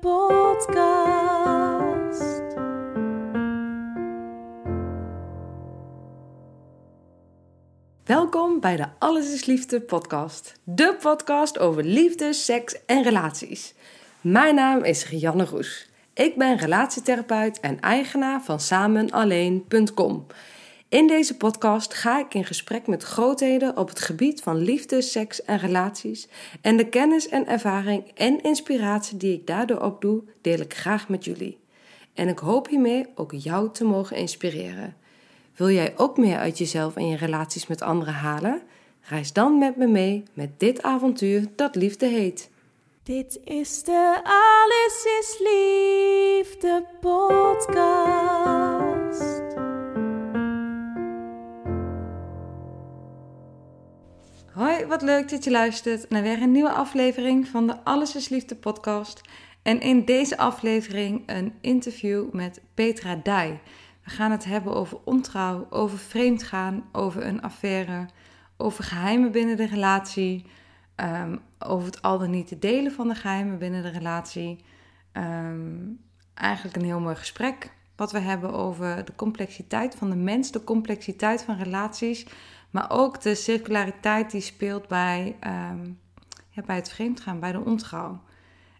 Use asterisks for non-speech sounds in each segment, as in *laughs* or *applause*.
podcast. Welkom bij de Alles is Liefde podcast. De podcast over liefde, seks en relaties. Mijn naam is Rianne Roes. Ik ben relatietherapeut en eigenaar van samenalleen.com. In deze podcast ga ik in gesprek met grootheden op het gebied van liefde, seks en relaties. En de kennis en ervaring en inspiratie die ik daardoor opdoe, deel ik graag met jullie. En ik hoop hiermee ook jou te mogen inspireren. Wil jij ook meer uit jezelf en je relaties met anderen halen? Reis dan met me mee met dit avontuur dat liefde heet. Dit is de Alles is Liefde podcast. Hoi, wat leuk dat je luistert naar weer een nieuwe aflevering van de Alles is Liefde podcast. En in deze aflevering een interview met Petra Dij. We gaan het hebben over ontrouw, over vreemdgaan, over een affaire, over geheimen binnen de relatie, ehm, over het al dan niet te delen van de geheimen binnen de relatie. Ehm, eigenlijk een heel mooi gesprek wat we hebben over de complexiteit van de mens, de complexiteit van relaties, maar ook de circulariteit die speelt bij, ehm, ja, bij het vreemdgaan, bij de ontrouw.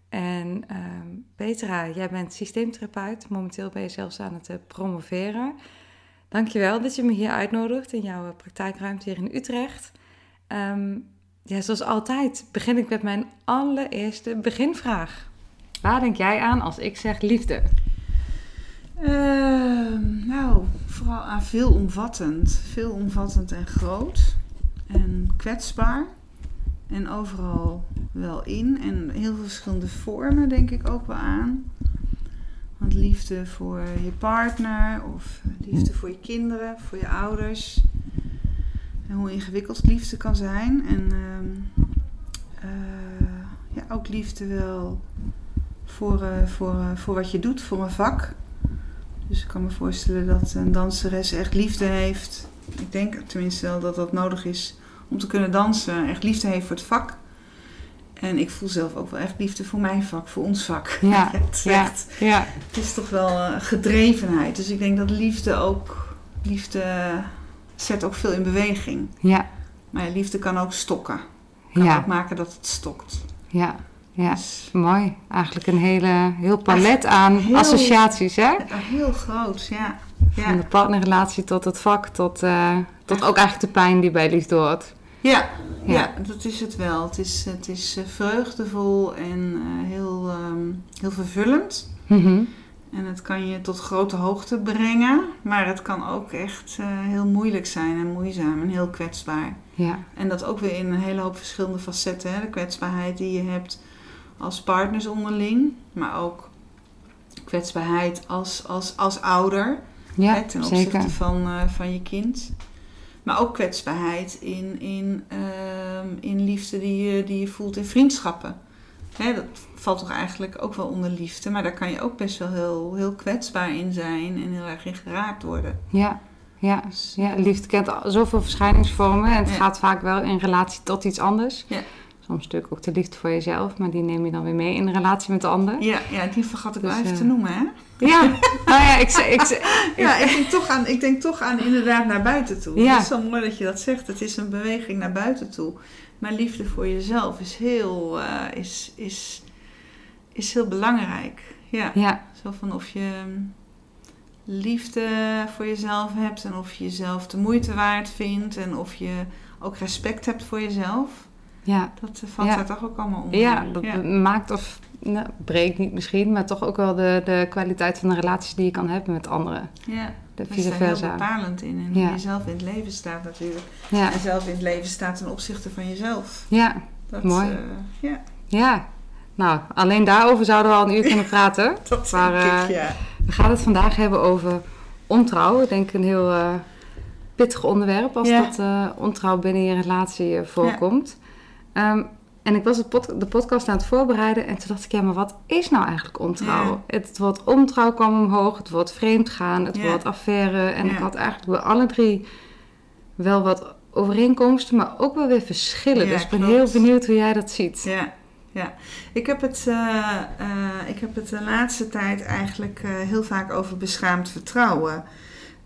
En ehm, Petra, jij bent systeemtherapeut. Momenteel ben je zelfs aan het uh, promoveren. Dankjewel dat je me hier uitnodigt in jouw praktijkruimte hier in Utrecht. Ehm, ja, zoals altijd begin ik met mijn allereerste beginvraag. Waar denk jij aan als ik zeg liefde? Ehm, nou, vooral aan veelomvattend. Veelomvattend en groot. En kwetsbaar. En overal wel in. En heel veel verschillende vormen denk ik ook wel aan. Want liefde voor je partner of liefde voor je kinderen, voor je ouders. En hoe ingewikkeld liefde kan zijn. En ehm, eh, ja, ook liefde wel voor, eh, voor, eh, voor wat je doet, voor een vak. Dus ik kan me voorstellen dat een danseres echt liefde heeft. Ik denk tenminste wel dat dat nodig is om te kunnen dansen. Echt liefde heeft voor het vak. En ik voel zelf ook wel echt liefde voor mijn vak, voor ons vak. Ja, *laughs* het, ja, echt, ja. het is toch wel uh, gedrevenheid. Dus ik denk dat liefde ook... Liefde zet ook veel in beweging. Ja, Maar ja, liefde kan ook stokken. Kan ja, ook maken dat het stokt. ja, ja. Mooi. Eigenlijk een hele, heel palet aan heel- associaties, hè? ja, heel groot, ja. Van de Ja, partnerrelatie tot het vak, tot, eh, tot ook eigenlijk de pijn die bij liefde hoort. ja, Ja. ja. dat is het wel. Het is, het is eh, vreugdevol en eh, heel, ehm, heel vervullend. Mhm. En het kan je tot grote hoogte brengen, maar het kan ook echt heel moeilijk zijn en moeizaam en heel kwetsbaar. Ja, En dat ook weer in een hele hoop verschillende facetten. Hè? De kwetsbaarheid die je hebt als partners onderling, maar ook kwetsbaarheid als, als, als ouder ja hè, ten opzichte zeker. van, eh, van je kind. Maar ook kwetsbaarheid in, in, ehm, in liefde die je, die je voelt in vriendschappen. Hè, dat valt toch eigenlijk ook wel onder liefde, maar daar kan je ook best wel heel, heel kwetsbaar in zijn en heel erg in geraakt worden. Ja, ja, Dus, ja, liefde kent zoveel verschijningsvormen en het Ja. gaat vaak wel in relatie tot iets anders. Ja. Soms natuurlijk ook de liefde voor jezelf, maar die neem je dan weer mee in de relatie met de ander. ja, ja, die vergat ik wel Dus, even eh, te noemen, hè? Ja, nou ja, ik, ik, zeg- *laughs* Ja, ik denk, toch aan, ik denk toch aan inderdaad naar buiten toe. Ja. Het is zo mooi dat je dat zegt. Het is een beweging naar buiten toe. Maar liefde voor jezelf is heel, eh, is, is, is heel belangrijk. Ja. ja, Zo van of je liefde voor jezelf hebt en of je jezelf de moeite waard vindt en of je ook respect hebt voor jezelf. Ja, Dat valt Ja. daar toch ook allemaal onder. ja, dat maakt of nou, breekt niet misschien, maar toch ook wel de, de kwaliteit van de relaties die je kan hebben met anderen. ja. De Dat is vice heel bepalend in. En Ja. hoe je zelf in het leven staat natuurlijk. Ja, En zelf in het leven staat ten opzichte van jezelf. ja, Dat, Mooi. eh, ja. ja. Nou, alleen daarover zouden we al een uur kunnen praten. *laughs* Dat Maar, denk eh, ik, ja. We gaan het vandaag hebben over ontrouw. Ik denk een heel eh, pittig onderwerp als dat ontrouw binnen je relatie voorkomt. Ehm, en ik was pod- de podcast aan het voorbereiden en toen dacht ik, ja, maar wat is nou eigenlijk ontrouw? Het woord ontrouw kwam omhoog, het woord vreemdgaan, het Ja. woord affaire. En ik had eigenlijk bij alle drie wel wat overeenkomsten, maar ook wel weer verschillen. Dus ik ben klopt. heel benieuwd hoe jij dat ziet. Ja, ja. Ik, heb het, eh, eh, ik heb het de laatste tijd eigenlijk eh, heel vaak over beschaamd vertrouwen.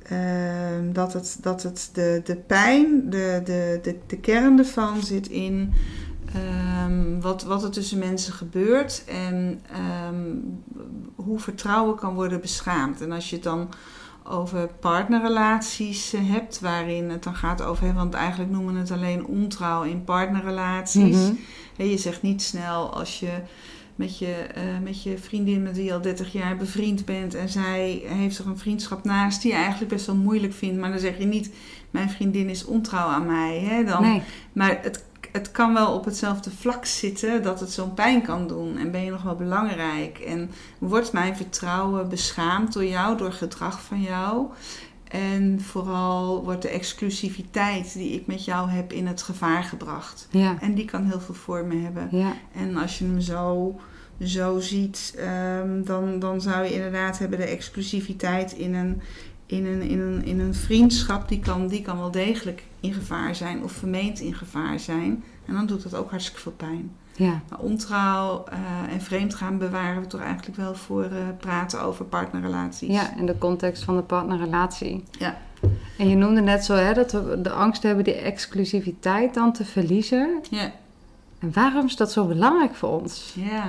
Ehm, dat het, dat het de, de pijn, de, de, de, de kern ervan zit in ehm, wat, wat er tussen mensen gebeurt en ehm, hoe vertrouwen kan worden beschaamd. En als je het dan over partnerrelaties eh, hebt, waarin het dan gaat over, want eigenlijk noemen we het alleen ontrouw in partnerrelaties. Mhm. Je zegt niet snel als je met je, eh, met je vriendin met wie je al 30 jaar bevriend bent en zij heeft er een vriendschap naast die je eigenlijk best wel moeilijk vindt, maar dan zeg je niet mijn vriendin is ontrouw aan mij. Hè? Dan, Nee, Maar het, het kan wel op hetzelfde vlak zitten dat het zo'n pijn kan doen. En ben je nog wel belangrijk? En wordt mijn vertrouwen beschaamd door jou, door gedrag van jou? En vooral wordt de exclusiviteit die ik met jou heb in het gevaar gebracht. ja, En die kan heel veel vormen hebben. ja, En als je hem zo, zo ziet, ehm, dan, dan zou je inderdaad hebben de exclusiviteit in een, in een, in een, in een vriendschap. Die kan, die kan wel degelijk in gevaar zijn of vermeend in gevaar zijn. En dan doet dat ook hartstikke veel pijn. Ja. Maar ontrouw eh, en vreemdgaan bewaren we toch eigenlijk wel voor eh, praten over partnerrelaties. Ja, in de context van de partnerrelatie. Ja. En je noemde net zo hè, dat we de angst hebben die exclusiviteit dan te verliezen. Ja. En waarom is dat zo belangrijk voor ons? Ja.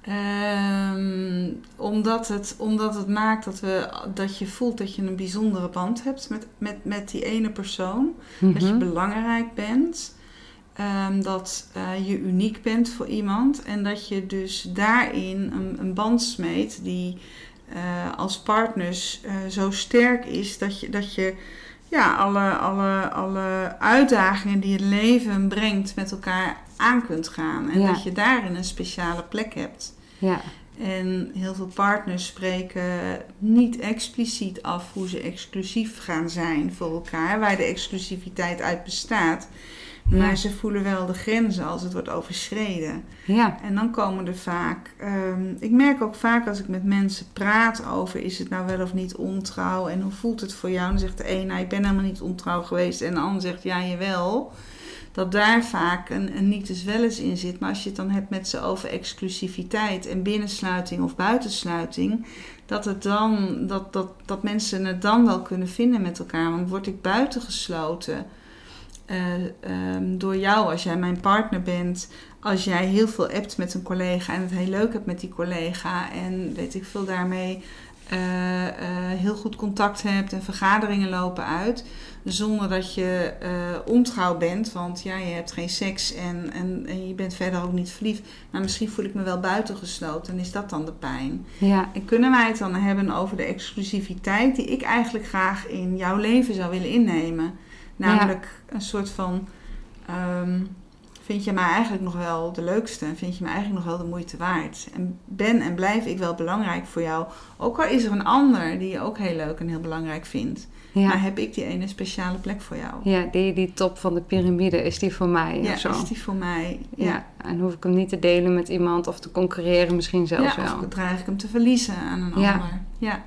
Ehm, omdat, het, omdat het maakt dat, we, dat je voelt dat je een bijzondere band hebt met, met, met die ene persoon. Dat je Mhm. belangrijk bent. Ehm, dat eh, je uniek bent voor iemand. En dat je dus daarin een, een band smeet die eh, als partners eh, zo sterk is dat je, dat je ja, alle, alle, alle uitdagingen die het leven brengt met elkaar aan kunt gaan. En Ja. dat je daarin een speciale plek hebt. Ja, En heel veel partners spreken niet expliciet af hoe ze exclusief gaan zijn voor elkaar, waar de exclusiviteit uit bestaat. Maar ze voelen wel de grenzen als het wordt overschreden. ja, En dan komen er vaak. ehm, ik merk ook vaak als ik met mensen praat over is het nou wel of niet ontrouw en hoe voelt het voor jou? Dan zegt de een, nou, ik ben helemaal niet ontrouw geweest. En de ander zegt, ja, jawel. Dat daar vaak een, een niet eens wel eens in zit. Maar als je het dan hebt met ze over exclusiviteit en binnensluiting of buitensluiting. Dat, het dan, dat, dat, dat mensen het dan wel kunnen vinden met elkaar. Want word ik buitengesloten eh, ehm, door jou als jij mijn partner bent als jij heel veel appt met een collega en het heel leuk hebt met die collega en weet ik veel daarmee eh, eh, heel goed contact hebt en vergaderingen lopen uit, zonder dat je ontrouw bent, want ja, je hebt geen seks en, en, en je bent verder ook niet verliefd, maar misschien voel ik me wel buitengesloten en is dat dan de pijn? ja, En kunnen wij het dan hebben over de exclusiviteit die ik eigenlijk graag in jouw leven zou willen innemen? Namelijk een soort van. ehm, vind je mij eigenlijk nog wel de leukste en vind je me eigenlijk nog wel de moeite waard? En ben en blijf ik wel belangrijk voor jou? Ook al is er een ander die je ook heel leuk en heel belangrijk vindt. Maar heb ik die ene speciale plek voor jou? Ja, die, die top van de piramide, is die voor mij Ja, of zo? is die voor mij? Ja. en hoef ik hem niet te delen met iemand of te concurreren misschien zelfs ja wel. of dreig ik hem te verliezen aan een Ja. ander? Ja.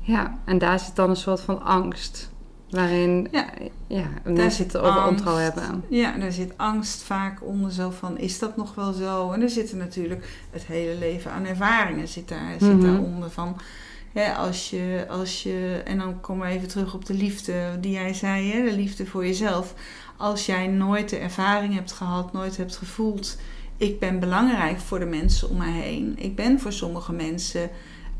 Ja, en daar zit dan een soort van angst. Waarin Ja. ja, mensen zit het over angst. ontrouw hebben. Ja, daar zit angst vaak onder zo van, is dat nog wel zo? En er zitten natuurlijk het hele leven aan ervaringen zit daar, zit Mhm. daaronder van... Hè, als je, als je, en dan komen we even terug op de liefde die jij zei, hè, de liefde voor jezelf. Als jij nooit de ervaring hebt gehad, nooit hebt gevoeld, ik ben belangrijk voor de mensen om mij heen. Ik ben voor sommige mensen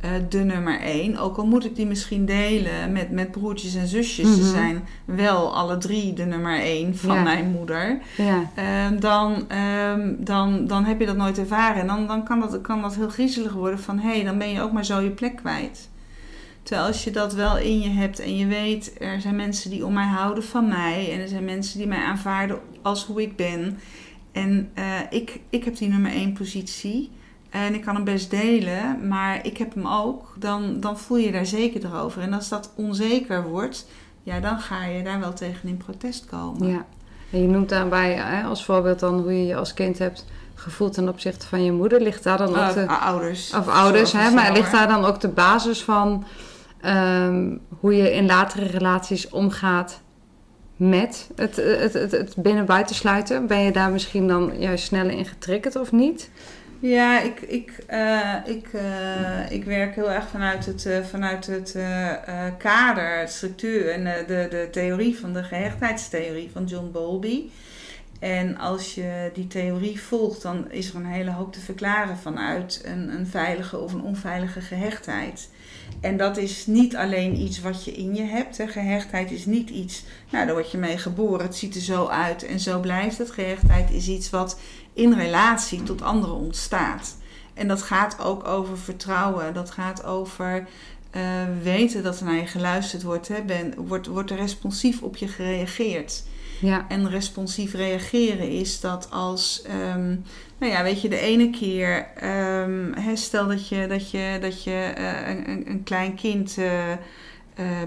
eh, de nummer één. Ook al moet ik die misschien delen met, met broertjes en zusjes. Ze Mhm. zijn wel alle drie de nummer één van Ja. mijn moeder. Ja, Ehm, dan, ehm, dan, dan heb je dat nooit ervaren. En dan, dan kan, dat, kan dat heel griezelig worden van... hé, hey, dan ben je ook maar zo je plek kwijt. Terwijl als je dat wel in je hebt en je weet... er zijn mensen die om mij houden van mij... en er zijn mensen die mij aanvaarden als hoe ik ben... En eh, ik, ik heb die nummer één positie. En ik kan hem best delen, maar ik heb hem ook. Dan, dan voel je daar zeker over. En als dat onzeker wordt, ja, dan ga je daar wel tegen in protest komen. Ja. En je noemt daarbij hè, als voorbeeld dan hoe je je als kind hebt gevoeld ten opzichte van je moeder. Ligt daar dan ook de... ouders. Of ouders, hè? Maar ligt daar daar dan ook de basis van ehm, hoe je in latere relaties omgaat met het, het, het, het binnen-buiten sluiten? Ben je daar misschien dan juist sneller in getriggerd of niet? Ja, ik, ik, eh, ik, eh, ik werk heel erg vanuit het, eh, vanuit het kader, de structuur en de, de theorie van de gehechtheidstheorie van John Bowlby. En als je die theorie volgt, dan is er een hele hoop te verklaren vanuit een, een veilige of een onveilige gehechtheid. En dat is niet alleen iets wat je in je hebt. Gehechtheid is niet iets, nou daar word je mee geboren, het ziet er zo uit en zo blijft het. Gehechtheid is iets wat in relatie tot anderen ontstaat. En dat gaat ook over vertrouwen, dat gaat over eh, weten dat er naar je geluisterd wordt. Hè. Ben, wordt, wordt er responsief op je gereageerd. Ja, En responsief reageren is dat als, ehm, nou ja, weet je, de ene keer, ehm, stel dat je, dat je, dat je eh, een, een- klein kind eh, eh,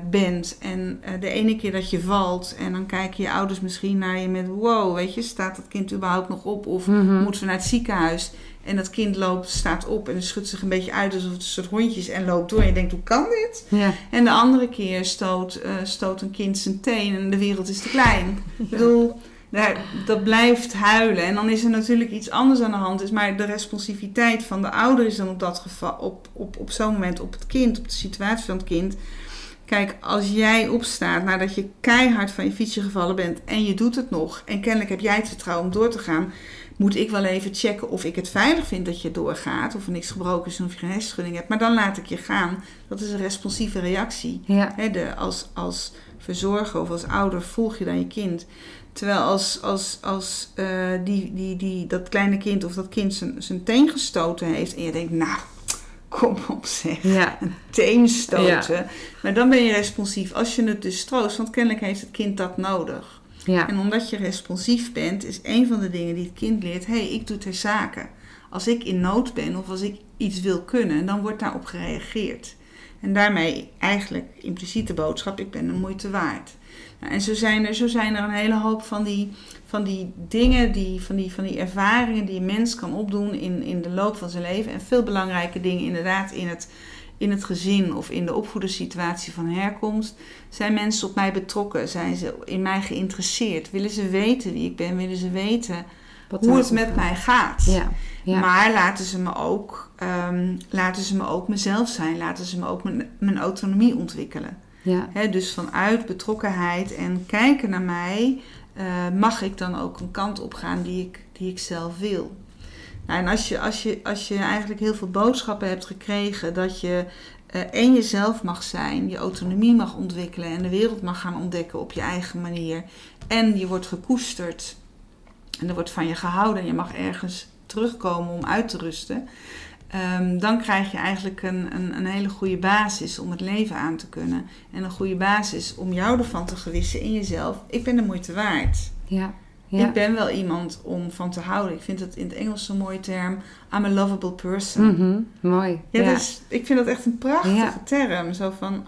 bent en de ene keer dat je valt en dan kijken je ouders misschien naar je met, wow, weet je, staat dat kind überhaupt nog op of Mhm. moeten we naar het ziekenhuis? En dat kind loopt, staat op en schudt zich een beetje uit alsof het een soort hondjes en loopt door. En je denkt, hoe kan dit? ja, En de andere keer stoot, eh, stoot een kind zijn teen en de wereld is te klein. Ik bedoel, daar, dat blijft huilen. En dan is er natuurlijk iets anders aan de hand. Dus maar de responsiviteit van de ouder is dan op dat geval, op, op, op zo'n moment op het kind, op de situatie van het kind. Kijk, als jij opstaat nadat je keihard van je fietsje gevallen bent en je doet het nog, en kennelijk heb jij het vertrouwen om door te gaan, moet ik wel even checken of ik het veilig vind dat je doorgaat, of er niks gebroken is of je geen hersenschudding hebt. Maar dan laat ik je gaan. Dat is een responsieve reactie. ja, de, als, als verzorger of als ouder volg je dan je kind. Terwijl als, als, als eh, die, die, die, dat kleine kind of dat kind zijn, zijn teen gestoten heeft en je denkt, nou, kom op zeg, ja, teen stoten. Maar dan ben je responsief als je het dus troost, want kennelijk heeft het kind dat nodig. En omdat je responsief bent, is een van de dingen die het kind leert, hé, hey, ik doe ter zake. Als ik in nood ben of als ik iets wil kunnen, dan wordt daarop gereageerd. En daarmee eigenlijk impliciet de boodschap, ik ben de moeite waard. Nou, en zo zijn, er, zo zijn er een hele hoop van die, van die dingen, die, van, die, van die ervaringen die een mens kan opdoen in, in de loop van zijn leven. En veel belangrijke dingen inderdaad in het, in het gezin of in de opvoedersituatie van herkomst. Zijn mensen op mij betrokken? Zijn ze in mij geïnteresseerd? Willen ze weten wie ik ben? Willen ze weten Wat hoe het met mij gaat? Ja, ja, Maar laten ze me ook, ehm, laten ze me ook mezelf zijn. Laten ze me ook mijn, mijn autonomie ontwikkelen. ja, dus vanuit betrokkenheid en kijken naar mij, eh, mag ik dan ook een kant op gaan die ik, die ik zelf wil. En als je, als, je, als je eigenlijk heel veel boodschappen hebt gekregen dat je en jezelf mag zijn, je autonomie mag ontwikkelen en de wereld mag gaan ontdekken op je eigen manier. En je wordt gekoesterd en er wordt van je gehouden en je mag ergens terugkomen om uit te rusten. Ehm, dan krijg je eigenlijk een, een, een hele goede basis om het leven aan te kunnen. En een goede basis om jou ervan te gewissen in jezelf. Ik ben de moeite waard. ja, ja. Ik ben wel iemand om van te houden. Ik vind het in het Engels zo'n mooie term. I'm a lovable person. Mhm, Mooi. Ja, Ja, Dus ik vind dat echt een prachtige Ja. term. Zo van,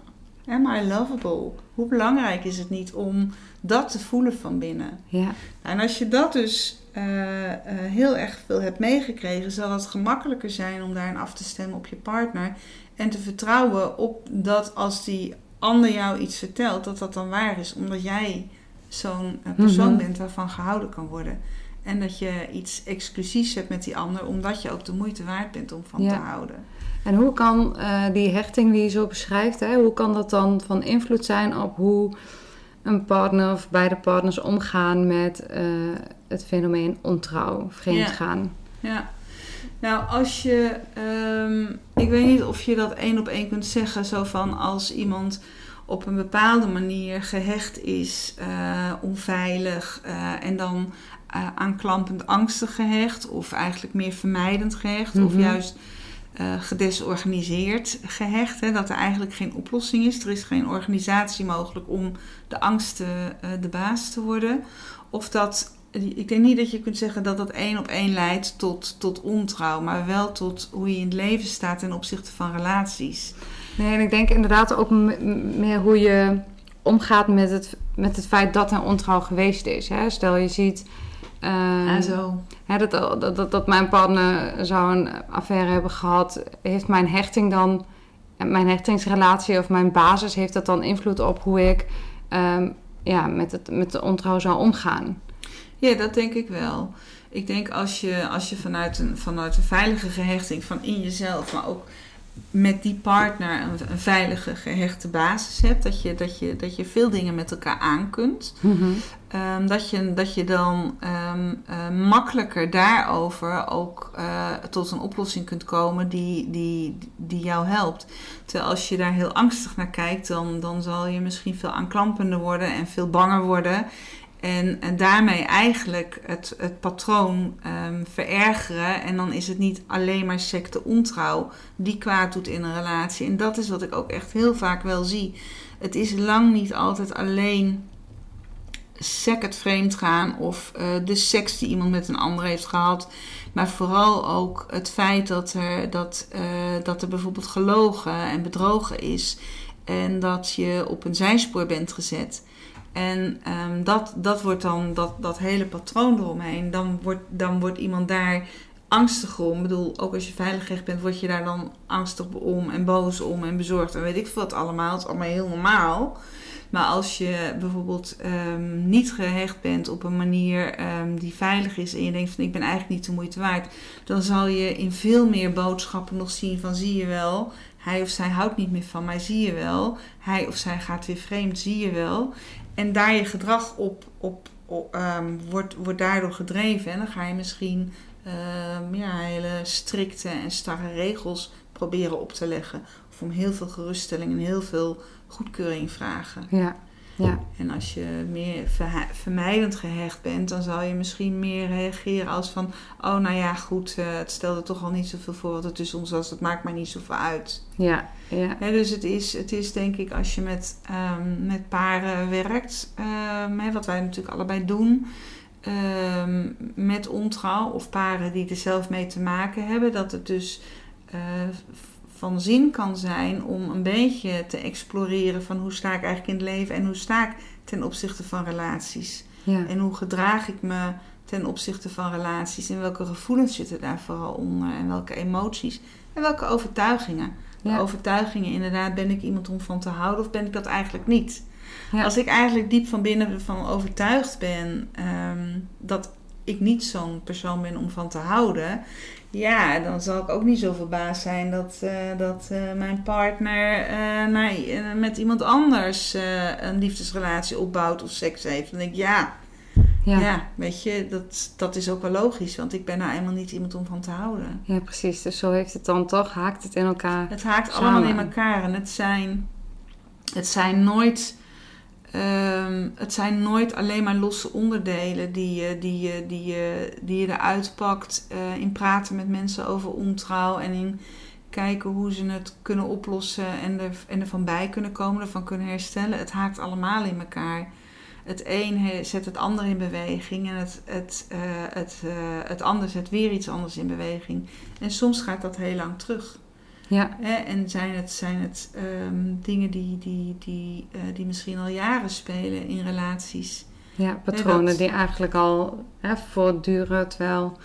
am I lovable? Hoe belangrijk is het niet om dat te voelen van binnen? ja, En als je dat dus eh, eh, heel erg veel hebt meegekregen, zal het gemakkelijker zijn om daarin af te stemmen op je partner. En te vertrouwen op dat als die ander jou iets vertelt, dat dat dan waar is. Omdat jij zo'n eh, persoon Mhm. bent waarvan gehouden kan worden. En dat je iets exclusiefs hebt met die ander, omdat je ook de moeite waard bent om van Ja. te houden. En hoe kan eh, die hechting die je zo beschrijft, hè, hoe kan dat dan van invloed zijn op hoe een partner of beide partners omgaan met eh, het fenomeen ontrouw, vreemdgaan? Ja. Nou, als je. ehm, ik weet niet of je dat één op één kunt zeggen. Zo van als iemand op een bepaalde manier gehecht is, eh, onveilig eh, en dan eh, aanklampend angstig gehecht, of eigenlijk meer vermijdend gehecht, of Mhm. juist gedesorganiseerd gehecht. Hè, dat er eigenlijk geen oplossing is. Er is geen organisatie mogelijk om de angst de baas te worden. Of dat ik denk niet dat je kunt zeggen dat dat één op één leidt tot, tot ontrouw, maar wel tot hoe je in het leven staat ten opzichte van relaties. Nee, en ik denk inderdaad ook meer hoe je omgaat met het, met het feit dat er ontrouw geweest is. Hè? Stel je ziet En zo. hè, dat, dat, dat, mijn partner zou een affaire hebben gehad. Heeft mijn hechting dan, mijn hechtingsrelatie of mijn basis, heeft dat dan invloed op hoe ik ehm, ja, met, het, met de ontrouw zou omgaan? Ja, dat denk ik wel. Ik denk als je, als je vanuit, een, vanuit een veilige gehechting van in jezelf, maar ook met die partner een, een veilige gehechte basis hebt, dat je, dat, je, dat je veel dingen met elkaar aan kunt. Ehm, dat, je, dat je dan ehm, eh, makkelijker daarover ook eh, tot een oplossing kunt komen die, die, die jou helpt. Terwijl als je daar heel angstig naar kijkt, dan, dan zal je misschien veel aanklampender worden en veel banger worden. En, daarmee eigenlijk het, het patroon ehm, verergeren. En dan is het niet alleen maar secte ontrouw die kwaad doet in een relatie. En dat is wat ik ook echt heel vaak wel zie. Het is lang niet altijd alleen second vreemd gaan of eh, de seks die iemand met een ander heeft gehad. Maar vooral ook het feit dat er, dat, eh, dat er bijvoorbeeld gelogen en bedrogen is. En dat je op een zijspoor bent gezet. En ehm, dat, dat wordt dan, dat, dat hele patroon eromheen, dan wordt, dan wordt iemand daar angstig om. Ik bedoel, ook als je veilig recht bent, word je daar dan angstig om en boos om en bezorgd. En weet ik veel wat allemaal. Het is allemaal heel normaal. Maar als je bijvoorbeeld ehm, niet gehecht bent op een manier ehm, die veilig is en je denkt van ik ben eigenlijk niet de moeite waard, dan zal je in veel meer boodschappen nog zien van zie je wel, hij of zij houdt niet meer van mij, zie je wel, hij of zij gaat weer vreemd, zie je wel. En daar je gedrag op, op, ehm, wordt, wordt daardoor gedreven en dan ga je misschien ehm, ja, hele strikte en starre regels proberen op te leggen. Of om heel veel geruststelling en heel veel goedkeuring vragen. Ja, ja. En als je meer vermijdend gehecht bent, dan zal je misschien meer reageren als van... Oh, nou ja, goed, eh, het stelde toch al niet zoveel voor wat er tussen ons was. Dat maakt mij niet zoveel uit. ja, ja. Dus het is, het is denk ik als je met, ehm, met paren werkt, ehm, hè, wat wij natuurlijk allebei doen... ehm, met ontrouw of paren die er zelf mee te maken hebben... dat het dus eh, van zin kan zijn om een beetje te exploreren... van hoe sta ik eigenlijk in het leven en hoe sta ik ten opzichte van relaties... ja. En hoe gedraag ik me ten opzichte van relaties? En welke gevoelens zitten daar vooral onder? En welke emoties? En welke overtuigingen? Ja. Overtuigingen, inderdaad, ben ik iemand om van te houden of ben ik dat eigenlijk niet? Ja. Als ik eigenlijk diep van binnen ervan overtuigd ben ehm, dat ik niet zo'n persoon ben om van te houden, ja, dan zal ik ook niet zo verbaasd zijn dat, eh, dat eh, mijn partner naar, eh, met iemand anders een liefdesrelatie opbouwt of seks heeft. Dan denk ik, ja, Ja. ja. weet je, dat, dat is ook wel logisch, want ik ben nou eenmaal niet iemand om van te houden. Ja, precies. Dus zo heeft het dan toch, haakt het in elkaar. Het haakt Samen. allemaal in elkaar en het zijn, het zijn nooit. Ehm, het zijn nooit alleen maar losse onderdelen die je, die je, die je, die je eruit pakt eh, in praten met mensen over ontrouw en in kijken hoe ze het kunnen oplossen en, er, en ervan bij kunnen komen, ervan kunnen herstellen. Het haakt allemaal in elkaar. Het een zet het ander in beweging en het, het, eh, het, eh, het ander zet weer iets anders in beweging. En soms gaat dat heel lang terug. Ja, Hè? En zijn het, zijn het ehm, dingen die, die, die, eh, die misschien al jaren spelen in relaties. ja patronen dat- die eigenlijk al hè, voortduren, terwijl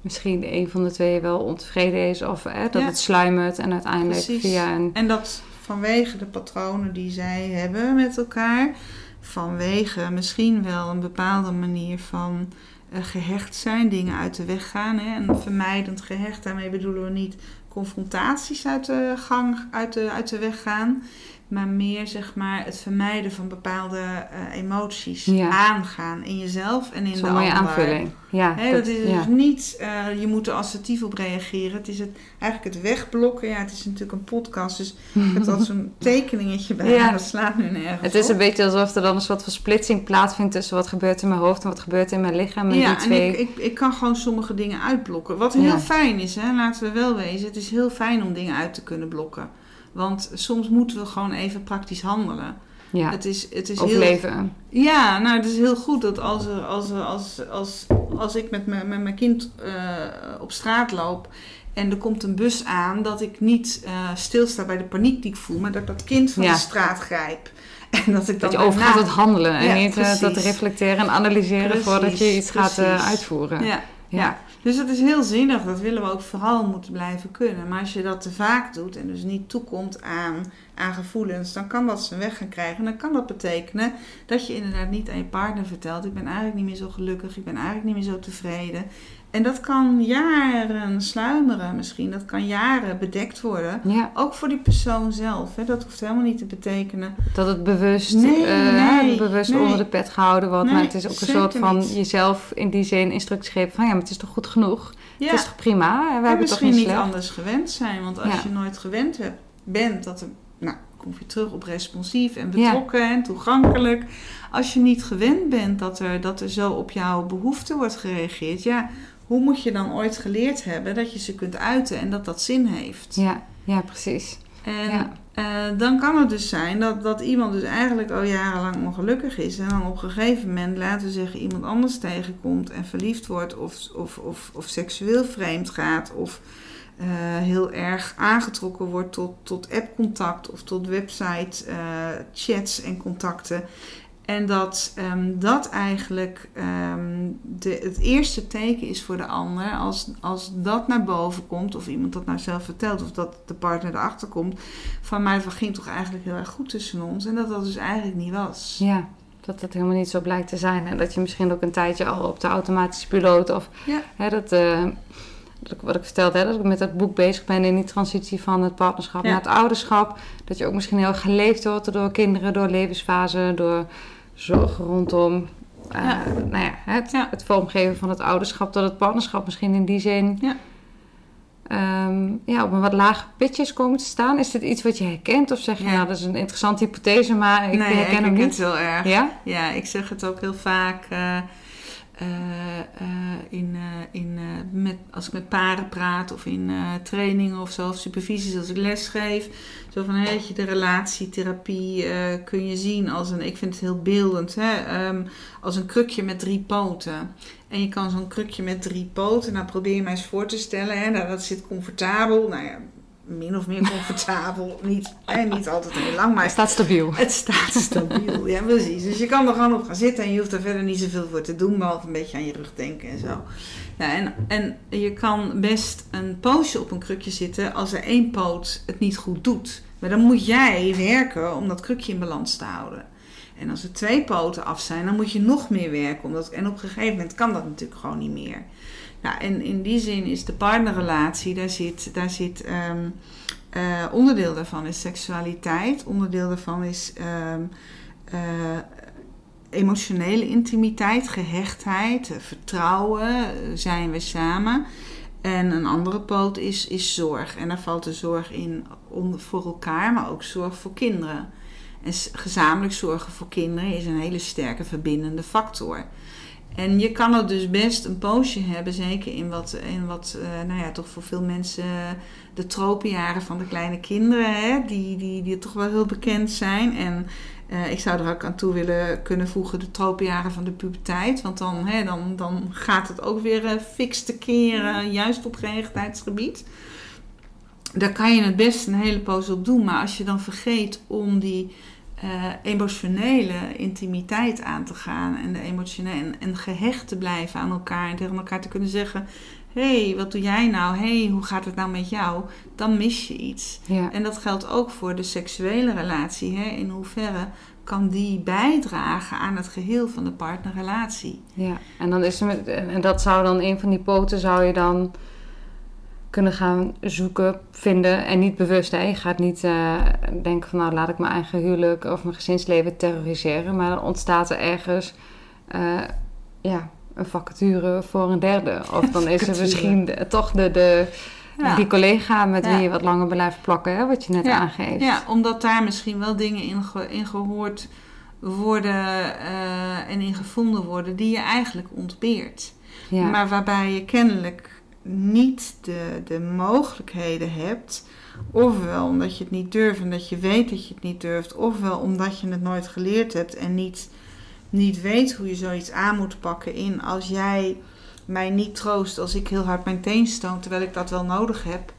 misschien een van de twee wel ontevreden is of hè, dat Ja. het sluimert en uiteindelijk Precies. via een... En dat vanwege de patronen die zij hebben met elkaar, vanwege misschien wel een bepaalde manier van eh, gehecht zijn, dingen uit de weg gaan. Hè? En vermijdend gehecht, daarmee bedoelen we niet confrontaties uit de gang, uit de, uit de weg gaan. Maar meer zeg maar het vermijden van bepaalde eh, emoties. Ja. Aangaan in jezelf en in de Zo'n mooie ander. aanvulling. Ja, dat is ja. dus niet, eh, je moet er assertief op reageren. Het is het, eigenlijk het wegblokken. Ja, het is natuurlijk een podcast, dus ik heb altijd zo'n *laughs* tekeningetje bij. Ja. *laughs* Dat slaat nu nergens Het is op. een beetje alsof er dan een soort van splitsing plaatsvindt tussen wat gebeurt in mijn hoofd en wat gebeurt in mijn lichaam. En ja, die twee... en ik, ik, ik kan gewoon sommige dingen uitblokken. Wat heel fijn is, hè, laten we wel wezen. Het is heel fijn om dingen uit te kunnen blokken. Want soms moeten we gewoon even praktisch handelen. Ja, Het is, het is heel. Ja, nou, het is heel goed dat als, er, als, er, als, als, als ik met, mijn met mijn kind eh, op straat loop en er komt een bus aan, dat ik niet eh, stilsta bij de paniek die ik voel, maar dat ik dat kind van Ja. de straat grijp. *laughs* En dat ik dan Dat je overgaat tot handelen en Ja, niet eh, precies. reflecteren en analyseren Precies, voordat je iets gaat uitvoeren. Ja, ja. Dus dat is heel zinnig. Dat willen we ook vooral moeten blijven kunnen. Maar als je dat te vaak doet en dus niet toekomt aan, aan gevoelens, dan kan dat zijn weg gaan krijgen. En dan kan dat betekenen dat je inderdaad niet aan je partner vertelt: Ik ben eigenlijk niet meer zo gelukkig, ik ben eigenlijk niet meer zo tevreden. En dat kan jaren sluimeren misschien. Dat kan jaren bedekt worden. Ja, Ook voor die persoon zelf. Hè. Dat hoeft helemaal niet te betekenen. dat het bewust, Nee, eh, nee, bewust nee. onder de pet gehouden wordt. maar het is ook een soort van niet. jezelf in die zin instructies geven van ja, maar het is toch goed genoeg? Ja. Het is toch prima? We En hebben het toch misschien niet anders gewend zijn. Want als Ja. je nooit gewend hebt, bent dat er, nou, kom je terug op responsief en betrokken en toegankelijk. Als je niet gewend bent dat er, dat er zo op jouw behoeften wordt gereageerd, ja, hoe moet je dan ooit geleerd hebben dat je ze kunt uiten en dat dat zin heeft? Ja, ja, precies. En Ja. eh, dan kan het dus zijn dat, dat iemand dus eigenlijk al jarenlang ongelukkig is. En dan op een gegeven moment, laten we zeggen, iemand anders tegenkomt en verliefd wordt. Of, of, of, of seksueel vreemd gaat. Of eh, heel erg aangetrokken wordt tot, tot appcontact of tot website eh, chats en contacten. En dat ehm, dat eigenlijk ehm, de, het eerste teken is voor de ander. Als, als dat naar boven komt, of iemand dat nou zelf vertelt, of dat de partner erachter komt. Van mij, het ging toch eigenlijk heel erg goed tussen ons. En dat dat dus eigenlijk niet was. Ja, dat dat helemaal niet zo blijkt te zijn. En dat je misschien ook een tijdje al op de automatische piloot of Ja. hè, dat, eh, wat ik vertelde, hè, dat ik met dat boek bezig ben in die transitie van het partnerschap Ja. naar het ouderschap. Dat je ook misschien heel geleefd wordt door kinderen, door levensfasen, door zorg rondom. eh, Ja. Nou ja, het, Ja. het vormgeven van het ouderschap, dat het partnerschap misschien in die zin Ja. ehm, ja, op een wat lager pitje is komen te staan. Is dit iets wat je herkent? Of zeg je, Ja. nou, dat is een interessante hypothese, maar ik nee, herken ik hem herken niet? het heel erg. Ja? Ja, ik zeg het ook heel vaak eh, eh, eh, in, eh, in, met, als ik met paren praat of in trainingen of of supervisies als ik les geef. Zo van, dat je de relatietherapie kun je zien als een, ik vind het heel beeldend, hè, ehm, als een krukje met drie poten. En je kan zo'n krukje met drie poten, nou probeer je mij eens voor te stellen, hè, nou, dat zit comfortabel, nou ja, min of meer comfortabel, *laughs* niet, hè, niet altijd heel lang, maar Hij staat stabiel. het staat stabiel, ja precies. Dus je kan er gewoon op gaan zitten en je hoeft er verder niet zoveel voor te doen, behalve een beetje aan je rug denken en zo. Nou, en, en je kan best een poosje op een krukje zitten als er één poot het niet goed doet. Maar dan moet jij werken om dat krukje in balans te houden. En als er twee poten af zijn, dan moet je nog meer werken. Omdat, en op een gegeven moment kan dat natuurlijk gewoon niet meer. Nou, en in die zin is de partnerrelatie, daar zit, daar zit ehm, eh, onderdeel daarvan is seksualiteit. Onderdeel daarvan is ehm, eh, emotionele intimiteit, gehechtheid, eh, vertrouwen, zijn we samen. En een andere poot is, is zorg. En daar valt de zorg in voor elkaar, maar ook zorg voor kinderen. En gezamenlijk zorgen voor kinderen is een hele sterke verbindende factor. En je kan er dus best een poosje hebben, zeker in wat, in wat eh, nou ja, toch voor veel mensen eh, de tropenjaren van de kleine kinderen, hè, die, die, die toch wel heel bekend zijn. En eh, ik zou er ook aan toe willen kunnen voegen de tropenjaren van de puberteit. Want dan, hè, dan, dan gaat het ook weer eh, fix te keren, juist op gehechtheidsgebied. Daar kan je het best een hele poos op doen. Maar als je dan vergeet om die eh, emotionele intimiteit aan te gaan. En, de emotionele, en, en gehecht te blijven aan elkaar. En tegen elkaar te kunnen zeggen... Hé, hey, wat doe jij nou? Hey, hoe gaat het nou met jou? Dan mis je iets. Ja. En dat geldt ook voor de seksuele relatie. Hè? In hoeverre kan die bijdragen aan het geheel van de partnerrelatie? Ja, en dan is er met, en dat zou dan een van die poten zou je dan kunnen gaan zoeken, vinden en niet bewust. Hè? Je gaat niet eh, denken van nou laat ik mijn eigen huwelijk of mijn gezinsleven terroriseren, maar dan ontstaat er ergens eh, ja, een vacature voor een derde. Of dan *laughs* is er misschien toch de, de, Ja. die collega met Ja. wie je wat langer blijft plakken, hè? wat je net Ja. aangeeft. Ja, omdat daar misschien wel dingen in, ge- in gehoord worden eh, en in gevonden worden die je eigenlijk ontbeert. Maar waarbij je kennelijk niet de, de mogelijkheden hebt, ofwel omdat je het niet durft en dat je weet dat je het niet durft, ofwel omdat je het nooit geleerd hebt en niet, niet weet hoe je zoiets aan moet pakken in als jij mij niet troost als ik heel hard mijn teen stoot, terwijl ik dat wel nodig heb.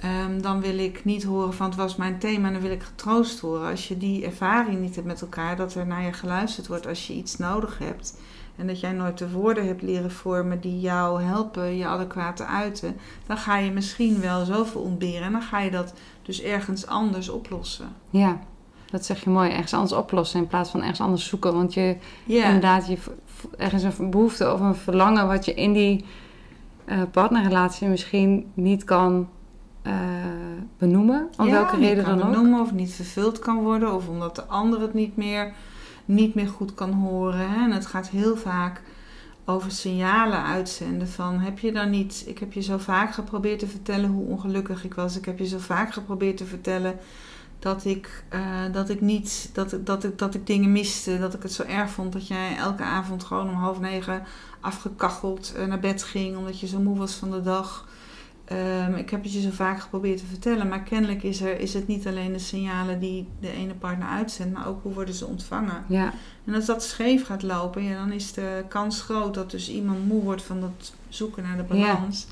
Ehm, dan wil ik niet horen van het was mijn thema, dan wil ik getroost horen. Als je die ervaring niet hebt met elkaar, dat er naar je geluisterd wordt als je iets nodig hebt. En dat jij nooit de woorden hebt leren vormen die jou helpen je adequaat te uiten. Dan ga je misschien wel zoveel ontberen en dan ga je dat dus ergens anders oplossen. Ja, dat zeg je mooi. Ergens anders oplossen in plaats van ergens anders zoeken. Want je inderdaad, je, ergens een behoefte of een verlangen wat je in die eh, partnerrelatie misschien niet kan eh, benoemen. Om Ja, welke reden dan ook. benoemen of niet vervuld kan worden of omdat de ander het niet meer, niet meer goed kan horen. Hè? En het gaat heel vaak over signalen uitzenden van heb je dan niet, ik heb je zo vaak geprobeerd te vertellen hoe ongelukkig ik was. Ik heb je zo vaak geprobeerd te vertellen dat ik, eh, dat ik niet, dat, dat, dat ik dingen miste, dat ik het zo erg vond dat jij elke avond gewoon om half negen afgekacheld eh, naar bed ging omdat je zo moe was van de dag. Ehm, ik heb het je zo vaak geprobeerd te vertellen, maar kennelijk is, er, is het niet alleen de signalen die de ene partner uitzendt, maar ook hoe worden ze ontvangen. Ja, En als dat scheef gaat lopen, ja, dan is de kans groot dat dus iemand moe wordt van dat zoeken naar de balans.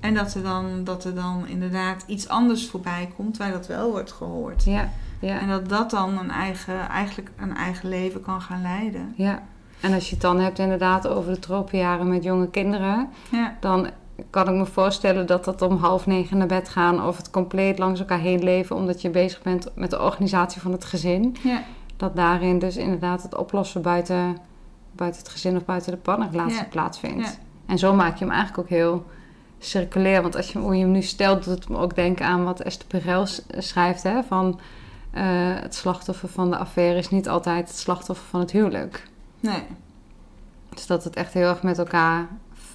En dat er, dan, dat er dan inderdaad iets anders voorbij komt waar dat wel wordt gehoord. ja, ja. En dat dat dan een eigen, eigenlijk een eigen leven kan gaan leiden. Ja, en als je het dan hebt inderdaad over de tropenjaren met jonge kinderen, Ja, dan kan ik me voorstellen dat dat om half negen naar bed gaan of het compleet langs elkaar heen leven omdat je bezig bent met de organisatie van het gezin. ja, Dat daarin dus inderdaad het oplossen buiten, buiten het gezin of buiten de partnerrelatie Ja. plaatsvindt. Ja. En zo maak je hem eigenlijk ook heel circulair. Want als je, hoe je hem nu stelt, doet het me ook denken aan wat Esther Perel schrijft. Hè? Van eh, het slachtoffer van de affaire is niet altijd het slachtoffer van het huwelijk. nee, Dus dat het echt heel erg met elkaar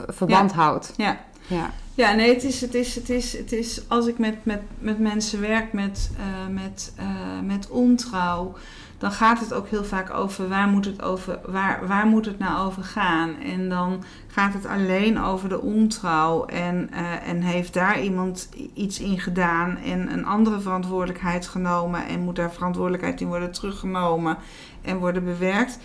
verband houdt. ja. Ja, Ja, nee, het is, het is, het is, het is als ik met, met, met mensen werk met, eh, met, eh, met ontrouw, dan gaat het ook heel vaak over waar moet het, over, waar, waar moet het nou over gaan. En dan gaat het alleen over de ontrouw en, eh, en heeft daar iemand iets in gedaan en een andere verantwoordelijkheid genomen en moet daar verantwoordelijkheid in worden teruggenomen en worden bewerkt.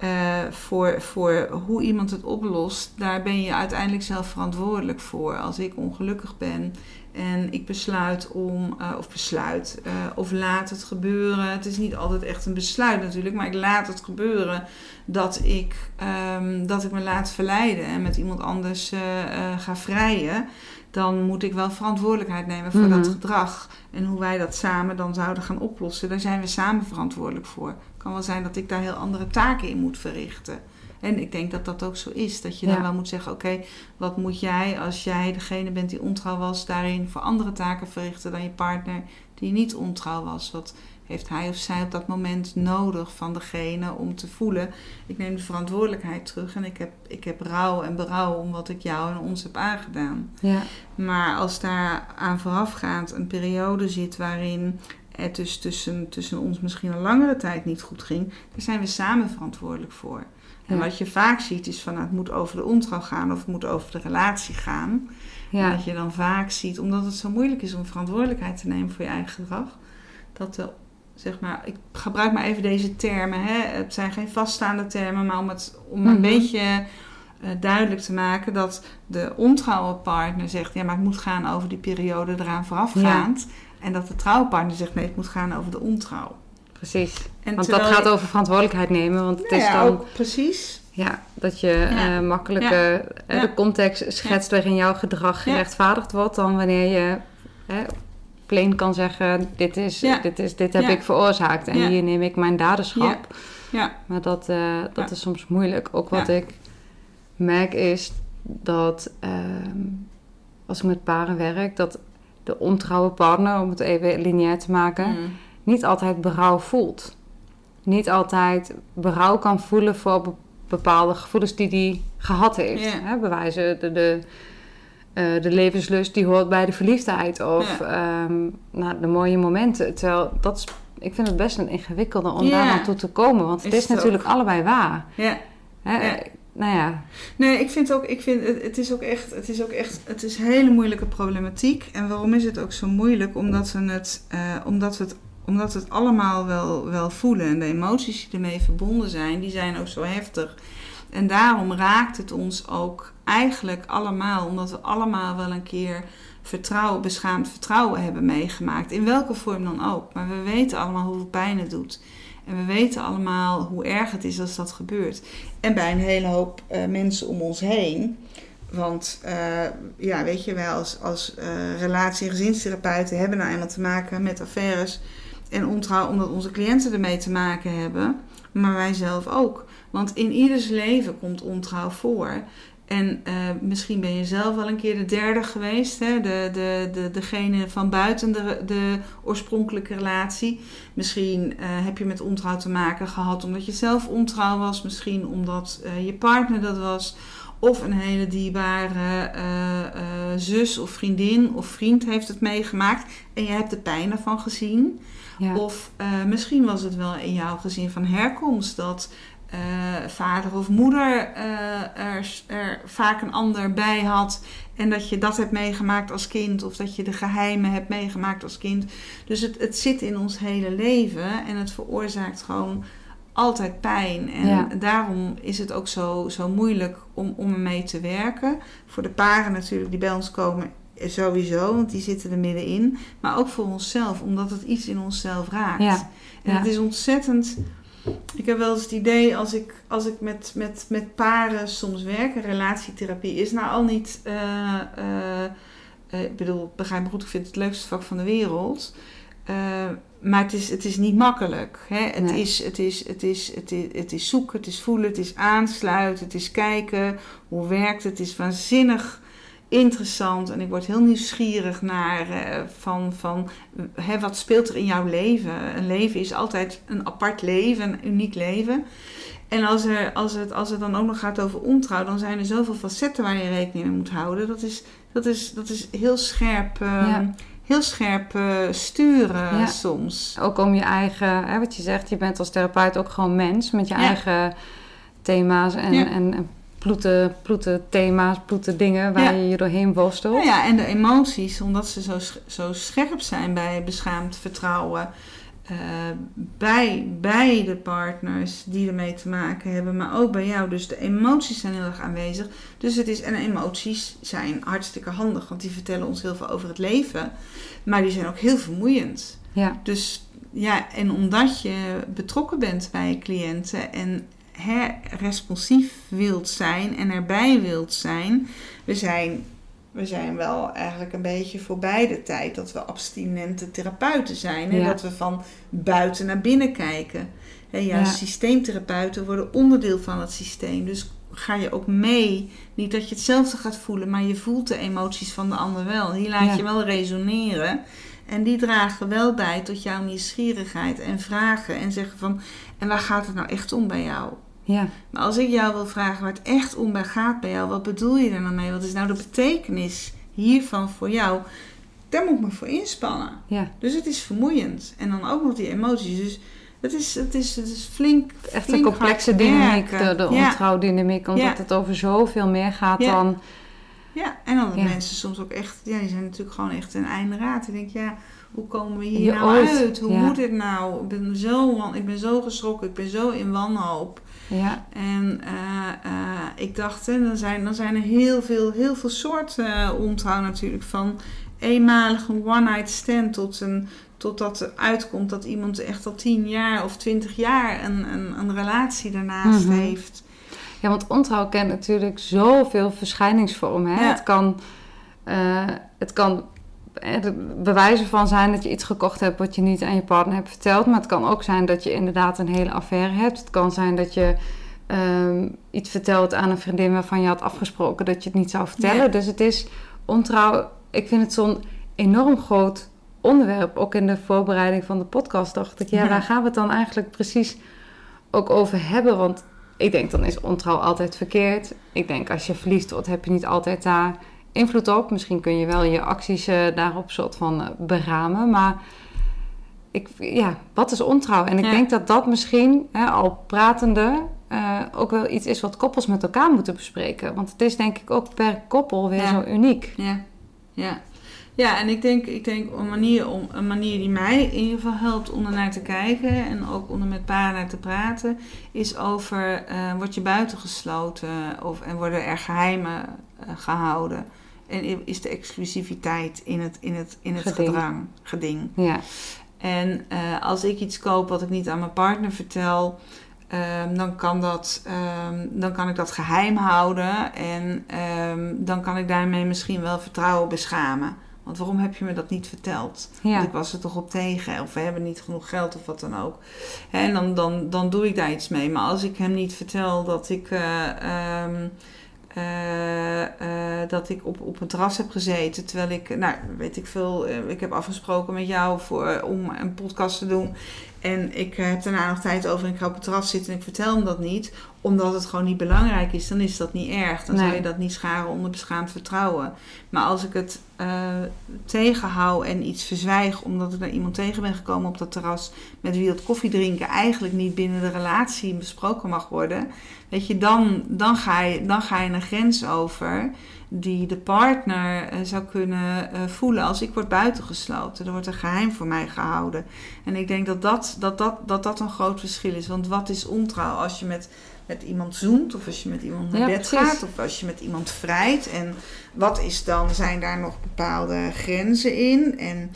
Eh, voor, voor hoe iemand het oplost, daar ben je uiteindelijk zelf verantwoordelijk voor. Als ik ongelukkig ben en ik besluit om, eh, of besluit, eh, of laat het gebeuren. Het is niet altijd echt een besluit natuurlijk, maar ik laat het gebeuren dat ik, ehm, dat ik me laat verleiden en met iemand anders ga vrijen. Dan moet ik wel verantwoordelijkheid nemen voor Mhm. dat gedrag. En hoe wij dat samen dan zouden gaan oplossen, daar zijn we samen verantwoordelijk voor. Het kan wel zijn dat ik daar heel andere taken in moet verrichten. En ik denk dat dat ook zo is. Dat je dan wel moet zeggen: oké, wat moet jij als jij degene bent die ontrouw was, daarin voor andere taken verrichten dan je partner die niet ontrouw was? Wat heeft hij of zij op dat moment nodig van degene om te voelen? Ik neem de verantwoordelijkheid terug en ik heb, ik heb rouw en berouw om wat ik jou en ons heb aangedaan. ja, Maar als daar aan voorafgaand een periode zit waarin het dus tussen, tussen ons misschien een langere tijd niet goed ging, daar zijn we samen verantwoordelijk voor. En wat je vaak ziet is van nou, het moet over de ontrouw gaan of het moet over de relatie gaan. En dat je dan vaak ziet, omdat het zo moeilijk is om verantwoordelijkheid te nemen voor je eigen gedrag, dat de, zeg maar, ik gebruik maar even deze termen, hè. het zijn geen vaststaande termen, maar om het om een Mhm. beetje eh, duidelijk te maken dat de ontrouwe partner zegt, ja, maar het moet gaan over die periode eraan voorafgaand. En dat de trouwe partner zegt, nee, het moet gaan over de ontrouw. Precies. En Want dat gaat over verantwoordelijkheid nemen. Want het Nou is ja, dan ook precies. ja, dat je Ja. eh, makkelijker eh, Ja. de context schetst waarin jouw gedrag Ja. gerechtvaardigd wordt dan wanneer je hè, plain kan zeggen: dit, is, Ja. dit, is, dit heb Ja. ik veroorzaakt en Ja. hier neem ik mijn daderschap. Ja. Maar dat, eh, dat Ja. is soms moeilijk. Ook wat Ja. ik merk is dat ehm, als ik met paren werk, dat de ontrouwe partner, om het even lineair te maken, Mm. Niet altijd berouw voelt. Niet altijd berouw kan voelen voor be- bepaalde gevoelens die hij gehad heeft. Hè, bewijzen de, de, eh, de levenslust die hoort bij de verliefdheid of ehm, nou, de mooie momenten. Terwijl dat is, ik vind het best een ingewikkelde om daar aan toe te komen, want het Is is, het natuurlijk ook. allebei waar. Ja. Hè? Nou ja. Nee, ik vind ook, ik vind, het, het is ook echt, het is ook echt, het is hele moeilijke problematiek. En waarom is het ook zo moeilijk? Omdat we het, eh, omdat we het, omdat het allemaal wel, wel voelen. En de emoties die ermee verbonden zijn, die zijn ook zo heftig. En daarom raakt het ons ook eigenlijk allemaal, omdat we allemaal wel een keer vertrouwen, beschaamd vertrouwen hebben meegemaakt. In welke vorm dan ook. Maar we weten allemaal hoeveel pijn het doet. En we weten allemaal hoe erg het is als dat gebeurt. En bij een hele hoop uh, mensen om ons heen. Want uh, ja, weet je, wij als, als uh, relatie- en gezinstherapeuten hebben nou eenmaal te maken met affaires en ontrouw, omdat onze cliënten ermee te maken hebben. Maar wij zelf ook. Want in ieders leven komt ontrouw voor. En uh, misschien ben je zelf wel een keer de derde geweest, hè? De, de, de, degene van buiten de, de oorspronkelijke relatie. Misschien uh, heb je met ontrouw te maken gehad omdat je zelf ontrouw was, misschien omdat uh, je partner dat was. Of een hele dierbare zus of vriendin of vriend heeft het meegemaakt en je hebt de pijn ervan gezien. Ja. Of misschien was het wel in jouw gezin van herkomst dat uh, vader of moeder uh, er, er, vaak een ander bij had. En dat je dat hebt meegemaakt als kind. Of dat je de geheimen hebt meegemaakt als kind. Dus het, het zit in ons hele leven. En het veroorzaakt gewoon altijd pijn. En ja. daarom is het ook zo, zo moeilijk om, om ermee te werken. Voor de paren natuurlijk die bij ons komen sowieso. Want die zitten er middenin. Maar ook voor onszelf. Omdat het iets in onszelf raakt. Ja. En het is ontzettend ik heb wel eens het idee als ik, als ik met, met, met paren soms werk, en relatietherapie is nou al niet. Uh, uh, ik bedoel, begrijp me goed, ik vind het het leukste vak van de wereld. maar het is, het is niet makkelijk. Hè? Het, nee. is, het, is, het, is, het, is, het is zoeken, het is voelen, het is aansluiten, het is kijken. Hoe werkt het? Het is waanzinnig interessant en ik word heel nieuwsgierig naar uh, van, van hè, wat speelt er in jouw leven. Een leven is altijd een apart leven, een uniek leven. En als, er, als, het, als het dan ook nog gaat over ontrouw, dan zijn er zoveel facetten waar je rekening mee moet houden. Dat is, dat is, dat is heel scherp. Uh, ja. Heel scherp uh, sturen ja. soms. Ook om je eigen, hè, wat je zegt, je bent als therapeut ook gewoon mens met je eigen thema's en, en ploete, ploete thema's, ploete dingen waar ja. je je doorheen worstelt. Ja, ja, en de emoties, omdat ze zo, zo scherp zijn bij beschaamd vertrouwen. Uh, bij beide partners die ermee te maken hebben, maar ook bij jou. Dus de emoties zijn heel erg aanwezig. Dus het is, en emoties zijn hartstikke handig, want die vertellen ons heel veel over het leven. Maar die zijn ook heel vermoeiend. Ja. Dus ja, en omdat je betrokken bent bij cliënten en responsief wilt zijn en erbij wilt zijn. We zijn, we zijn wel eigenlijk een beetje voorbij de tijd dat we abstinente therapeuten zijn. En dat we van buiten naar binnen kijken. Juist ja. systeemtherapeuten worden onderdeel van het systeem. Dus ga je ook mee. Niet dat je hetzelfde gaat voelen, maar je voelt de emoties van de ander wel. Die laat ja. je wel resoneren. En die dragen wel bij tot jouw nieuwsgierigheid en vragen. En zeggen van, en waar gaat het nou echt om bij jou? Ja. Maar als ik jou wil vragen waar het echt om bij gaat bij jou, wat bedoel je er nou mee? Wat is nou de betekenis hiervan voor jou? Daar moet ik me voor inspannen. Ja. Dus het is vermoeiend. En dan ook nog die emoties. Dus het is, het is, het is flink. Echt flink een complexe dynamiek, de, de ja. ontrouwdynamiek, omdat ja. het over zoveel meer gaat ja. dan. Ja, en dan ja. mensen soms ook echt, ja, die zijn natuurlijk gewoon echt een einde raad. Ik denk, ja, hoe komen we hier nou ooit. uit? Hoe moet dit nou? Ik ben, zo, ik ben zo geschrokken, ik ben zo in wanhoop. Ja. En uh, uh, ik dacht, hè, dan, zijn, dan zijn er heel veel, heel veel soorten uh, ontrouw natuurlijk. Van eenmalige one-night stand tot een, totdat er uitkomt dat iemand echt al tien jaar of twintig jaar een, een, een relatie daarnaast mm -hmm. heeft. Ja, want ontrouw kent natuurlijk zoveel verschijningsvormen. Hè? Ja. Het kan... het kan bewijzen van zijn dat je iets gekocht hebt wat je niet aan je partner hebt verteld. Maar het kan ook zijn dat je inderdaad een hele affaire hebt. Het kan zijn dat je um, iets vertelt aan een vriendin waarvan je had afgesproken dat je het niet zou vertellen. Dus het is ontrouw. Ik vind het zo'n enorm groot onderwerp. Ook in de voorbereiding van de podcast dacht ik, ja, ja, waar gaan we het dan eigenlijk precies ook over hebben? Want ik denk dan is ontrouw altijd verkeerd. Ik denk als je verliefd wordt, heb je niet altijd daar invloed op. Misschien kun je wel je acties uh, daarop soort van uh, beramen. Maar ik, ja, wat is ontrouw? En ik ja. denk dat dat misschien, hè, al pratende, eh, ook wel iets is wat koppels met elkaar moeten bespreken. Want het is denk ik ook per koppel weer Ja. zo uniek. Ja, ja. Ja, en ik denk, ik denk een, manier om, een manier die mij in ieder geval helpt om er naar te kijken en ook om er met paren naar te praten, is over eh word je buitengesloten of, en worden er geheimen eh, gehouden. En is de exclusiviteit in het, in het, in het Geding. gedrang, geding. Ja, En eh, als ik iets koop wat ik niet aan mijn partner vertel, ehm, dan, kan dat, ehm, dan kan ik dat geheim houden. En ehm, dan kan ik daarmee misschien wel vertrouwen beschamen. Want waarom heb je me dat niet verteld? ja. Want ik was er toch op tegen. Of we hebben niet genoeg geld of wat dan ook. En dan, dan, dan doe ik daar iets mee. Maar als ik hem niet vertel dat ik, eh, eh, eh, dat ik op, op een terras heb gezeten. Terwijl ik, nou weet ik veel, eh, ik heb afgesproken met jou voor, om een podcast te doen. En ik eh, heb daarna nog tijd over en ik ga op het terras zitten en ik vertel hem dat niet. Omdat het gewoon niet belangrijk is, dan is dat niet erg. Dan zou Nee. je dat niet scharen onder beschaamd vertrouwen. Maar als ik het eh, tegenhoud en iets verzwijg omdat ik naar iemand tegen ben gekomen op dat terras met wie dat koffie drinken eigenlijk niet binnen de relatie besproken mag worden, weet je, dan, dan, ga, je, dan ga je een grens over die de partner eh, zou kunnen eh, voelen als ik word buitengesloten. Er wordt een geheim voor mij gehouden. En ik denk dat dat, dat, dat, dat, dat een groot verschil is. Want wat is ontrouw als je met, met iemand zoent of als je met iemand naar Ja, bed precies. gaat of als je met iemand vrijt? En wat is dan, zijn daar nog bepaalde grenzen in? En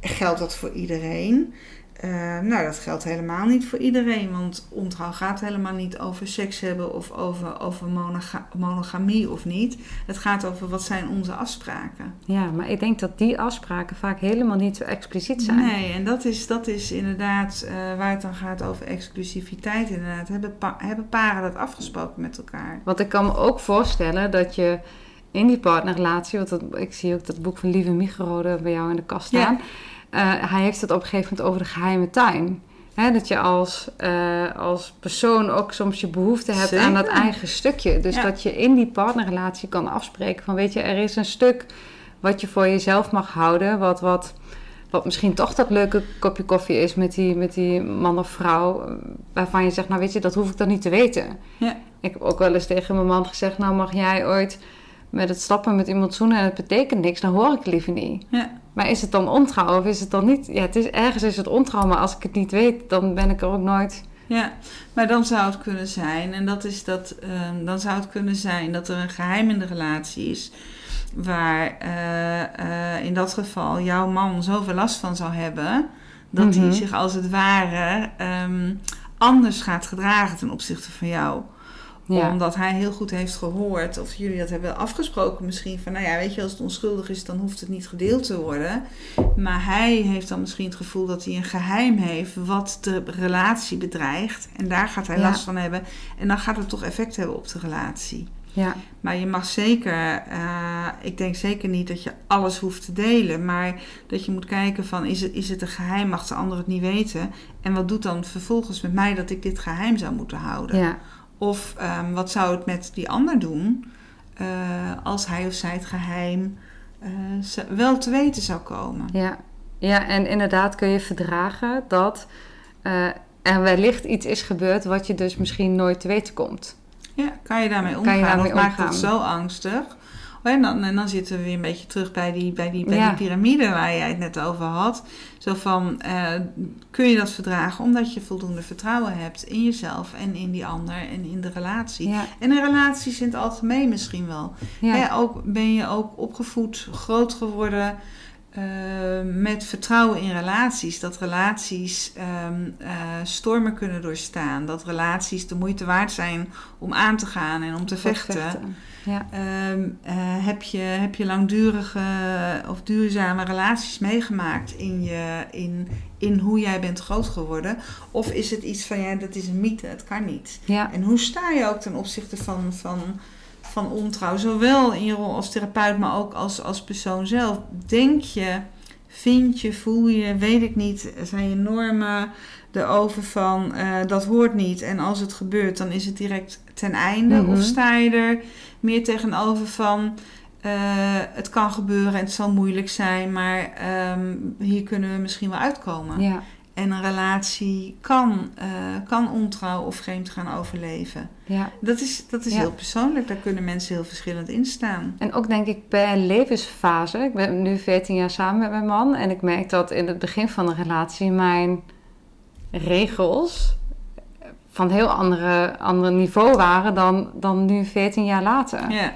geldt dat voor iedereen? Eh, nou, dat geldt helemaal niet voor iedereen, want ontrouw gaat helemaal niet over seks hebben of over, over monoga- monogamie of niet. Het gaat over wat zijn onze afspraken. ja, maar ik denk dat die afspraken vaak helemaal niet zo expliciet zijn. Nee, en dat is, dat is inderdaad eh, waar het dan gaat over exclusiviteit. Inderdaad, hebben, pa- hebben paren dat afgesproken met elkaar? Want ik kan me ook voorstellen dat je in die partnerrelatie, want dat, ik zie ook dat boek van Lieve Migerode bij jou in de kast staan. Hij heeft het op een gegeven moment over de geheime tuin. Dat je als, eh, als persoon ook soms je behoefte hebt aan dat eigen stukje. Dus Ja. dat je in die partnerrelatie kan afspreken van weet je, er is een stuk wat je voor jezelf mag houden. Wat, wat, wat misschien toch dat leuke kopje koffie is met die, met die man of vrouw. eh, Waarvan je zegt, nou weet je, dat hoef ik dan niet te weten. Ja. Ik heb ook wel eens tegen mijn man gezegd, nou mag jij ooit met het stappen met iemand zoenen en het betekent niks, dan hoor ik liever niet. Ja. Maar is het dan ontrouw of is het dan niet? Ja, het is, ergens is het ontrouw, maar als ik het niet weet, dan ben ik er ook nooit... Ja, maar dan zou het kunnen zijn, en dat is dat, ehm, dan zou het kunnen zijn dat er een geheim in de relatie is. Waar eh, eh, in dat geval jouw man zoveel last van zou hebben. Dat Mhm. hij zich als het ware ehm, anders gaat gedragen ten opzichte van jou. Ja, Omdat hij heel goed heeft gehoord, of jullie dat hebben afgesproken misschien, van nou ja, weet je, als het onschuldig is, dan hoeft het niet gedeeld te worden. Maar hij heeft dan misschien het gevoel dat hij een geheim heeft wat de relatie bedreigt. En daar gaat hij Ja. last van hebben. En dan gaat het toch effect hebben op de relatie. ja, Maar je mag zeker, eh, ik denk zeker niet dat je alles hoeft te delen. Maar dat je moet kijken van, is het, is het een geheim, mag de ander het niet weten? En wat doet dan vervolgens met mij dat ik dit geheim zou moeten houden? ja, Of ehm, wat zou het met die ander doen eh, als hij of zij het geheim eh, wel te weten zou komen? ja. Ja, en inderdaad kun je verdragen dat eh, er wellicht iets is gebeurd wat je dus misschien nooit te weten komt. Ja, kan je daarmee Kan omgaan? je daarmee of maakt het omgaan? zo angstig? En, dan, en dan zitten we weer een beetje terug bij die, bij die, bij Ja. die piramide waar jij het net over had. Zo van, eh, kun je dat verdragen omdat je voldoende vertrouwen hebt in jezelf en in die ander en in de relatie. Ja, En in relaties in het algemeen misschien wel. ja, Hè, ook, ben je ook opgevoed, groot geworden eh, met vertrouwen in relaties. Dat relaties ehm, eh, stormen kunnen doorstaan. Dat relaties de moeite waard zijn om aan te gaan en om te vechten. Ja, Ehm, eh, heb, je, heb je langdurige of duurzame relaties meegemaakt in, je, in, in hoe jij bent groot geworden? Of is het iets van, ja, dat is een mythe, het kan niet. ja, En hoe sta je ook ten opzichte van, van, van ontrouw? Zowel in je rol als therapeut, maar ook als, als persoon zelf. Denk je, vind je, voel je, weet ik niet, zijn je normen erover van eh, dat hoort niet. En als het gebeurt, dan is het direct ten einde. Mhm. Of sta je er meer tegenover van. eh, het kan gebeuren en het zal moeilijk zijn, maar ehm, hier kunnen we misschien wel uitkomen. ja. En een relatie kan, eh, kan ontrouw of vreemd gaan overleven. Ja. Dat is, dat is Ja. heel persoonlijk. Daar kunnen mensen heel verschillend in staan. En ook denk ik bij een levensfase. Ik ben nu 14 jaar samen met mijn man. En ik merk dat in het begin van de relatie mijn regels van heel andere, andere niveau waren dan, dan nu 14 jaar later. Ja,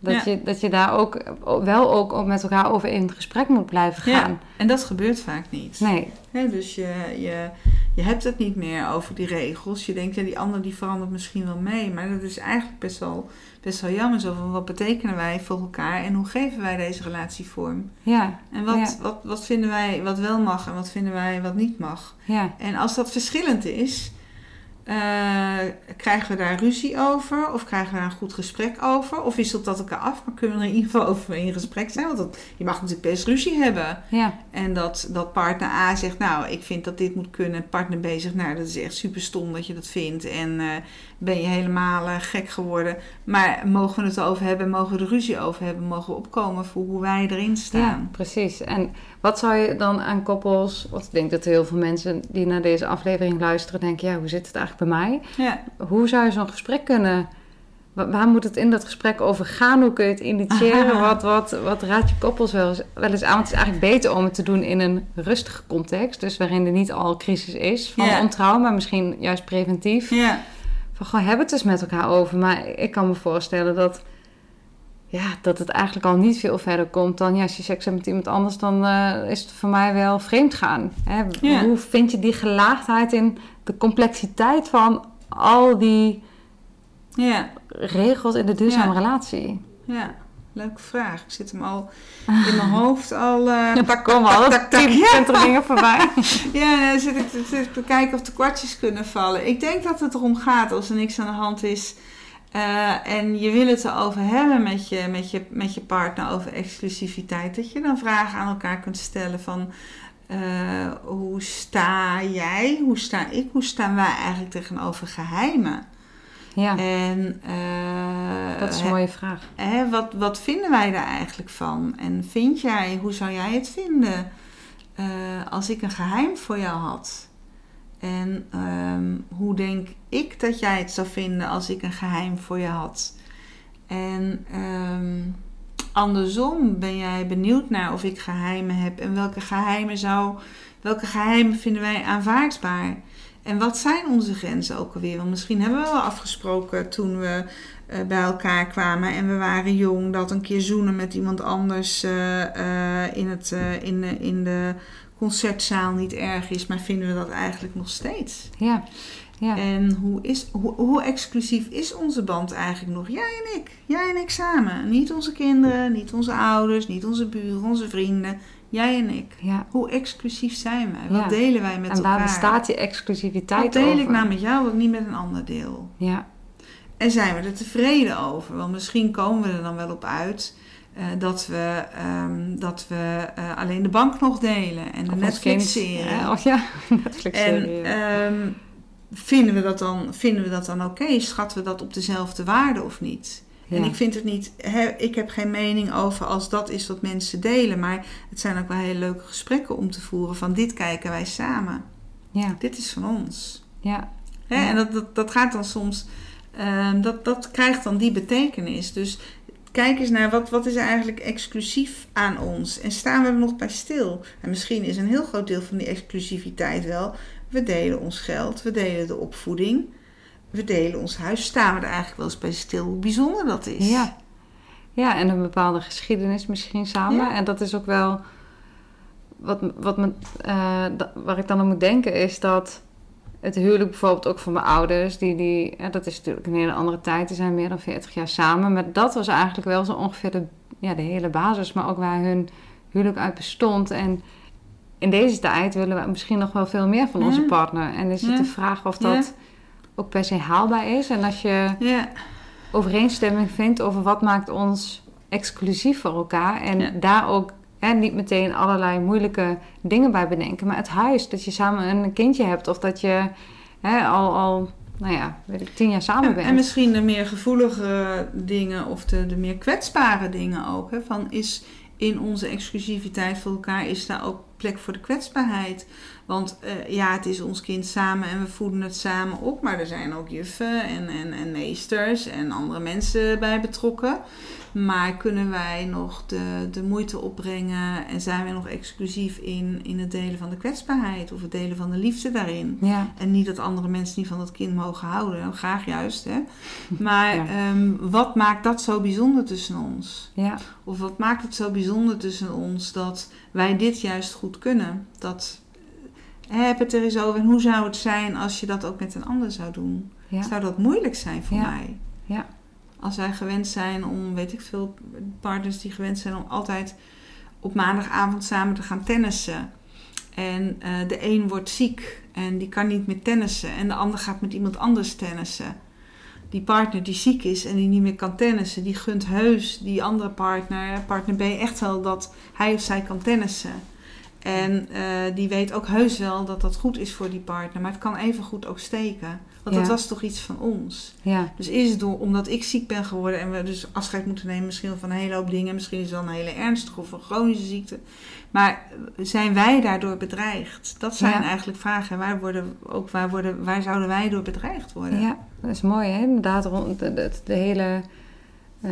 Dat, Ja. je, dat je daar ook wel ook met elkaar over in gesprek moet blijven Ja. gaan. en dat gebeurt vaak niet. Nee, dus je, je, je hebt het niet meer over die regels. Je denkt, ja, die ander die verandert misschien wel mee. Maar dat is eigenlijk best wel, best wel jammer. Zo van, wat betekenen wij voor elkaar en hoe geven wij deze relatie vorm? ja, En wat, Ja. wat, wat vinden wij wat wel mag en wat vinden wij wat niet mag? ja, En als dat verschillend is, eh, krijgen we daar ruzie over? Of krijgen we daar een goed gesprek over? Of wisselt dat elkaar af? Maar kunnen we er in ieder geval over in gesprek zijn? Want dat, je mag natuurlijk best ruzie hebben. ja, En dat, dat partner A zegt, nou, ik vind dat dit moet kunnen. En partner B zegt, nou, dat is echt super stom dat je dat vindt. En eh, ben je helemaal eh, gek geworden. Maar mogen we het erover hebben? Mogen we er ruzie over hebben? Mogen we opkomen voor hoe wij erin ja, staan? precies. En wat zou je dan aan koppels... Want ik denk dat heel veel mensen die naar deze aflevering luisteren... denken, ja, hoe zit het eigenlijk bij mij? Ja, Hoe zou je zo'n gesprek kunnen... wa- Waar moet het in dat gesprek over gaan? Hoe kun je het initiëren? *laughs* Wat, wat, wat raad je koppels wel eens, wel eens aan? Want het is eigenlijk beter om het te doen in een rustige context. Dus waarin er niet al crisis is van Ja. ontrouw, maar misschien juist preventief. ja, Van gewoon hebben het eens met elkaar over. Maar ik kan me voorstellen dat, ja, dat het eigenlijk al niet veel verder komt dan ja, als je seks hebt met iemand anders, dan eh, is het voor mij wel vreemd gaan. Hè? Ja. Hoe vind je die gelaagdheid in de complexiteit van al die ja. regels in de duurzame Ja. relatie? Ja, leuke vraag. Ik zit hem al in mijn hoofd al. Ja, *laughs* daar komen al tak, tak, dingen voorbij. *laughs* Ja, dan zit ik, zit ik te kijken of de kwartjes kunnen vallen. Ik denk dat het erom gaat als er niks aan de hand is. Eh, en je wil het erover hebben met je, met, je, met je partner over exclusiviteit. Dat je dan vragen aan elkaar kunt stellen van... eh, hoe sta jij, hoe sta ik, hoe staan wij eigenlijk tegenover geheimen? Ja, En, eh, dat is een mooie vraag. Hè, wat, wat vinden wij daar eigenlijk van? En vind jij, hoe zou jij het vinden als ik een geheim voor jou had? En ehm, hoe denk ik dat jij het zou vinden als ik een geheim voor je had? En ehm, andersom ben jij benieuwd naar of ik geheimen heb en welke geheimen zou, welke geheimen vinden wij aanvaardbaar? En wat zijn onze grenzen ook alweer? Want misschien hebben we wel afgesproken toen we eh, bij elkaar kwamen en we waren jong, dat een keer zoenen met iemand anders eh, eh, in, het, in, in de concertzaal niet erg is, maar vinden we dat eigenlijk nog steeds? Ja, ja, En hoe, is, hoe, hoe exclusief is onze band eigenlijk nog? Jij en ik, jij en ik samen. Niet onze kinderen, niet onze ouders, niet onze buren, onze vrienden. Jij en ik. ja. Hoe exclusief zijn wij? Wat Ja. delen wij met En elkaar? waar bestaat die exclusiviteit Wat deel over? ik nou met jou, wat ik niet met een ander deel? Ja, En zijn we er tevreden over? Want misschien komen we er dan wel op uit eh, dat we, ehm, dat we eh, alleen de bank nog delen en de. Netflix-serie. Ja, of ja, *laughs* Netflix-serie. En ehm, vinden we dat dan, vinden we dat dan oké? Schatten we dat op dezelfde waarde of niet? En ik vind het niet, ik heb geen mening over als dat is wat mensen delen. Maar het zijn ook wel hele leuke gesprekken om te voeren van dit kijken wij samen. ja, Dit is van ons. Ja. En dat, dat, dat gaat dan soms, ehm, dat, dat krijgt dan die betekenis. Dus kijk eens naar wat, wat is er eigenlijk exclusief aan ons. En staan we er nog bij stil? En misschien is een heel groot deel van die exclusiviteit wel, we delen ons geld, we delen de opvoeding, we delen ons huis. Staan we er eigenlijk wel eens bij stil hoe bijzonder dat is? ja. Ja, en een bepaalde geschiedenis misschien samen. Ja. En dat is ook wel... Wat, wat me, eh, waar ik dan aan moet denken is dat... Het huwelijk bijvoorbeeld ook van mijn ouders... Die, die, ja, dat is natuurlijk een hele andere tijd. Die zijn meer dan 40 jaar samen. Maar dat was eigenlijk wel zo ongeveer de, ja, de hele basis. Maar ook waar hun huwelijk uit bestond. En in deze tijd willen we misschien nog wel veel meer van onze Ja. partner. En is het Ja. de vraag of dat ook per se haalbaar is. En als je Ja, overeenstemming vindt over wat maakt ons exclusief voor elkaar. En daar ook hè, niet meteen allerlei moeilijke dingen bij bedenken. Maar het huis, dat je samen een kindje hebt of dat je hè, al, al, nou ja, weet ik, tien jaar samen en, bent. en misschien de meer gevoelige dingen of de, de meer kwetsbare dingen ook. Hè? Van is in onze exclusiviteit voor elkaar, is daar ook plek voor de kwetsbaarheid. Want eh, ja, het is ons kind samen en we voeden het samen op. Maar er zijn ook juffen en, en, en meesters en andere mensen bij betrokken. Maar kunnen wij nog de, de moeite opbrengen en zijn wij nog exclusief in, in het delen van de kwetsbaarheid of het delen van de liefde daarin? Ja. En niet dat andere mensen niet van dat kind mogen houden, graag juist. Hè? *laughs* Maar Ja. ehm, wat maakt dat zo bijzonder tussen ons? Ja. Of wat maakt het zo bijzonder tussen ons dat wij dit juist goed kunnen? Dat, heb het er eens over. En hoe zou het zijn als je dat ook met een ander zou doen? Ja. Zou dat moeilijk zijn voor Ja. mij? Ja. Als wij gewend zijn om, weet ik veel, partners die gewend zijn om altijd op maandagavond samen te gaan tennissen. En eh, de een wordt ziek en die kan niet meer tennissen. En de ander gaat met iemand anders tennissen. Die partner die ziek is en die niet meer kan tennissen, die gunt heus die andere partner, partner B, echt wel dat hij of zij kan tennissen. En eh, die weet ook heus wel dat dat goed is voor die partner. Maar het kan even goed ook steken. Want Ja. dat was toch iets van ons. Ja. Dus is het door, omdat ik ziek ben geworden en we dus afscheid moeten nemen misschien van een hele hoop dingen. Misschien is het wel een hele ernstige of een chronische ziekte. Maar zijn wij daardoor bedreigd? Dat zijn Ja. eigenlijk vragen. Waar, worden, ook waar, worden, waar zouden wij door bedreigd worden? Ja, dat is mooi hè. Inderdaad, rond de, de, de hele, eh,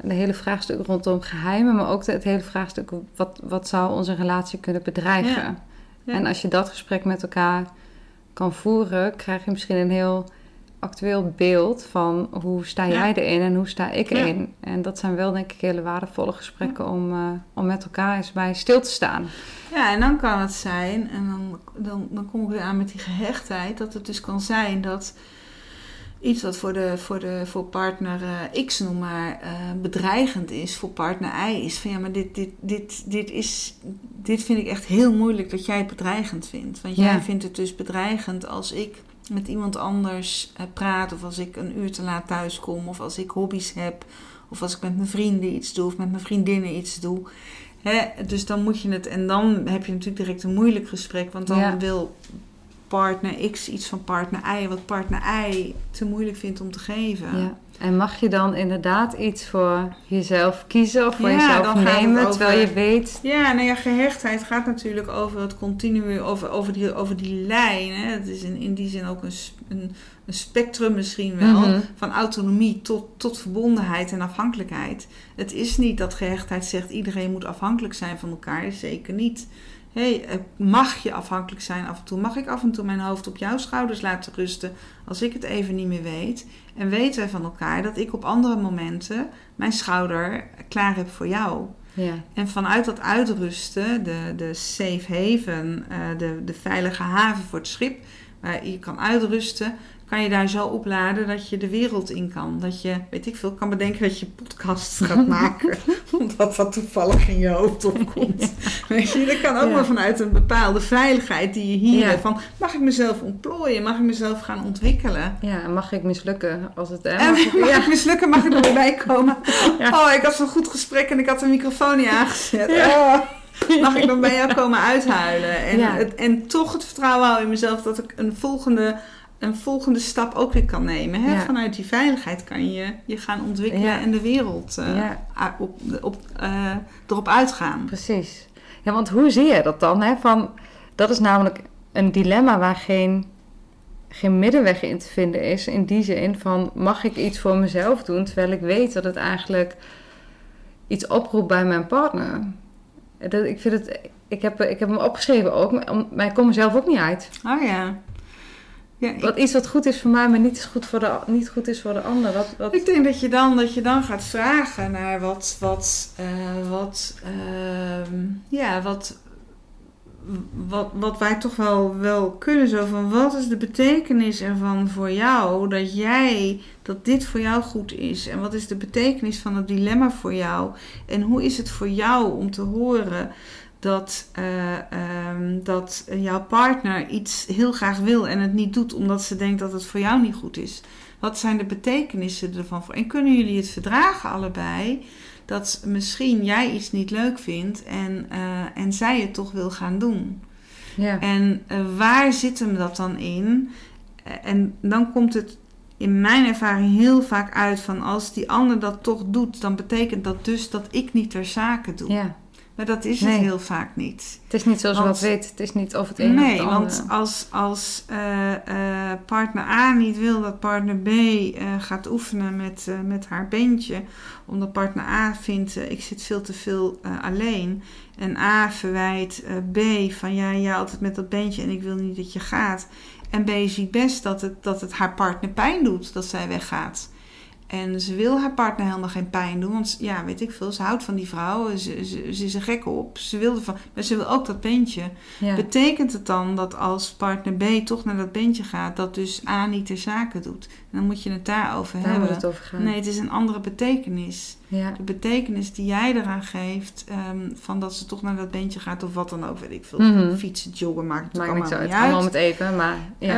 de hele vraagstuk rondom geheimen, maar ook de- het hele vraagstuk wat, wat zou onze relatie kunnen bedreigen. Ja. Ja. En als je dat gesprek met elkaar kan voeren, krijg je misschien een heel actueel beeld van hoe sta jij erin en hoe sta ik erin. En dat zijn wel denk ik hele waardevolle gesprekken om, eh, om met elkaar eens bij stil te staan. Ja, en dan kan het zijn, en dan, dan, dan kom ik weer aan met die gehechtheid, dat het dus kan zijn dat iets wat voor, de, voor, de, voor partner eh, X noem maar eh, bedreigend is, voor partner Y is van ja, maar dit, dit, dit, dit, is, dit vind ik echt heel moeilijk dat jij het bedreigend vindt. Want jij vindt het dus bedreigend als ik met iemand anders eh, praat, of als ik een uur te laat thuis kom, of als ik hobby's heb, of als ik met mijn vrienden iets doe, of met mijn vriendinnen iets doe. Hè, dus dan moet je het, en dan heb je natuurlijk direct een moeilijk gesprek, want dan Ja. wil partner X iets van partner Y, wat partner Y te moeilijk vindt om te geven. Ja. En mag je dan inderdaad iets voor jezelf kiezen of voor Ja, jezelf nemen, over- terwijl je weet... Ja, nou ja, gehechtheid gaat natuurlijk over het continu, over, over, die, over die lijn. Hè. Het is in, in die zin ook een, een spectrum misschien wel, Mhm. van autonomie tot, tot verbondenheid en afhankelijkheid. Het is niet dat gehechtheid zegt iedereen moet afhankelijk zijn van elkaar, zeker niet. Hey, eh, mag je afhankelijk zijn af en toe? Mag ik af en toe mijn hoofd op jouw schouders laten rusten als ik het even niet meer weet? En weten wij van elkaar dat ik op andere momenten mijn schouder klaar heb voor jou? Ja, En vanuit dat uitrusten, de, de safe haven, eh, de, de veilige haven voor het schip, waar je kan uitrusten, kan je daar zo opladen dat je de wereld in kan. Dat je, weet ik veel, kan bedenken dat je podcasts gaat *laughs* maken, omdat dat toevallig in je hoofd opkomt. Weet je, dat kan ook Ja. maar vanuit een bepaalde veiligheid die je hier Ja. hebt. Van, mag ik mezelf ontplooien? Mag ik mezelf gaan ontwikkelen? ja, mag ik mislukken als het... Mag mag ik- ja. ik mislukken? Mag ik er weer bij komen? *laughs* Ja. Oh, ik had zo'n goed gesprek en ik had de microfoon niet aangezet. Oh, mag ik *laughs* dan bij jou komen uithuilen? En, Ja. het, en toch het vertrouwen houden in mezelf dat ik een volgende, een volgende stap ook weer kan nemen. Hè? Ja. Vanuit die veiligheid kan je je gaan ontwikkelen Ja. en de wereld eh, Ja. op, op, eh, erop uitgaan. Precies. Ja, want hoe zie je dat dan? Hè? Van, dat is namelijk een dilemma waar geen, geen middenweg in te vinden is. In die zin van, mag ik iets voor mezelf doen... terwijl ik weet dat het eigenlijk iets oproept bij mijn partner. Dat, ik, vind het, ik, heb, ik heb hem opgeschreven ook, maar ik kom mezelf ook niet uit. Oh ja. Ja ik, Wat iets wat goed is voor mij, maar niet, is goed, voor de, niet goed is voor de ander. Wat, wat, ik denk dat je, dan, dat je dan gaat vragen naar wat, wat, eh, wat, ehm, ja, wat, wat, wat wij toch wel, wel kunnen. Zo van, wat is de betekenis ervan voor jou dat jij, dat dit voor jou goed is? En wat is de betekenis van het dilemma voor jou? En hoe is het voor jou om te horen dat, eh, ehm, dat jouw partner iets heel graag wil en het niet doet omdat ze denkt dat het voor jou niet goed is? Wat zijn de betekenissen ervan voor? En kunnen jullie het verdragen allebei? Dat misschien jij iets niet leuk vindt en, eh, en zij het toch wil gaan doen. ja. En eh, waar zit hem dat dan in? En dan komt het in mijn ervaring heel vaak uit van als die ander dat toch doet, dan betekent dat dus dat ik niet ter zake doe. ja, Maar dat is Nee. het heel vaak niet. Het is niet zoals Want- wat weet. Het is niet of het een of Nee, het andere. want als, als eh, eh, partner A niet wil dat partner B eh, gaat oefenen met, met haar bandje, omdat partner A vindt ik zit veel te veel alleen. En A verwijt B van ja, jij altijd met dat bandje en ik wil niet dat je gaat. En B ziet best dat het, dat het haar partner pijn doet dat zij weggaat. En ze wil haar partner helemaal geen pijn doen. Want ja, weet ik veel, ze houdt van die vrouw. Ze, ze, ze is er gek op. Ze wil ervan, maar ze wil ook dat bandje. ja. Betekent het dan dat als partner B toch naar dat bandje gaat, dat dus A niet de zaken doet? En dan moet je het daarover Daar hebben. het over gaan. Nee, het is een andere betekenis. Ja. De betekenis die jij eraan geeft, ehm, van dat ze toch naar dat bandje gaat of wat dan ook, weet ik veel. Mhm. Fietsen, joggen, maakt het Maakt allemaal niks uit. niet Allemaal uit. met even, maar ja.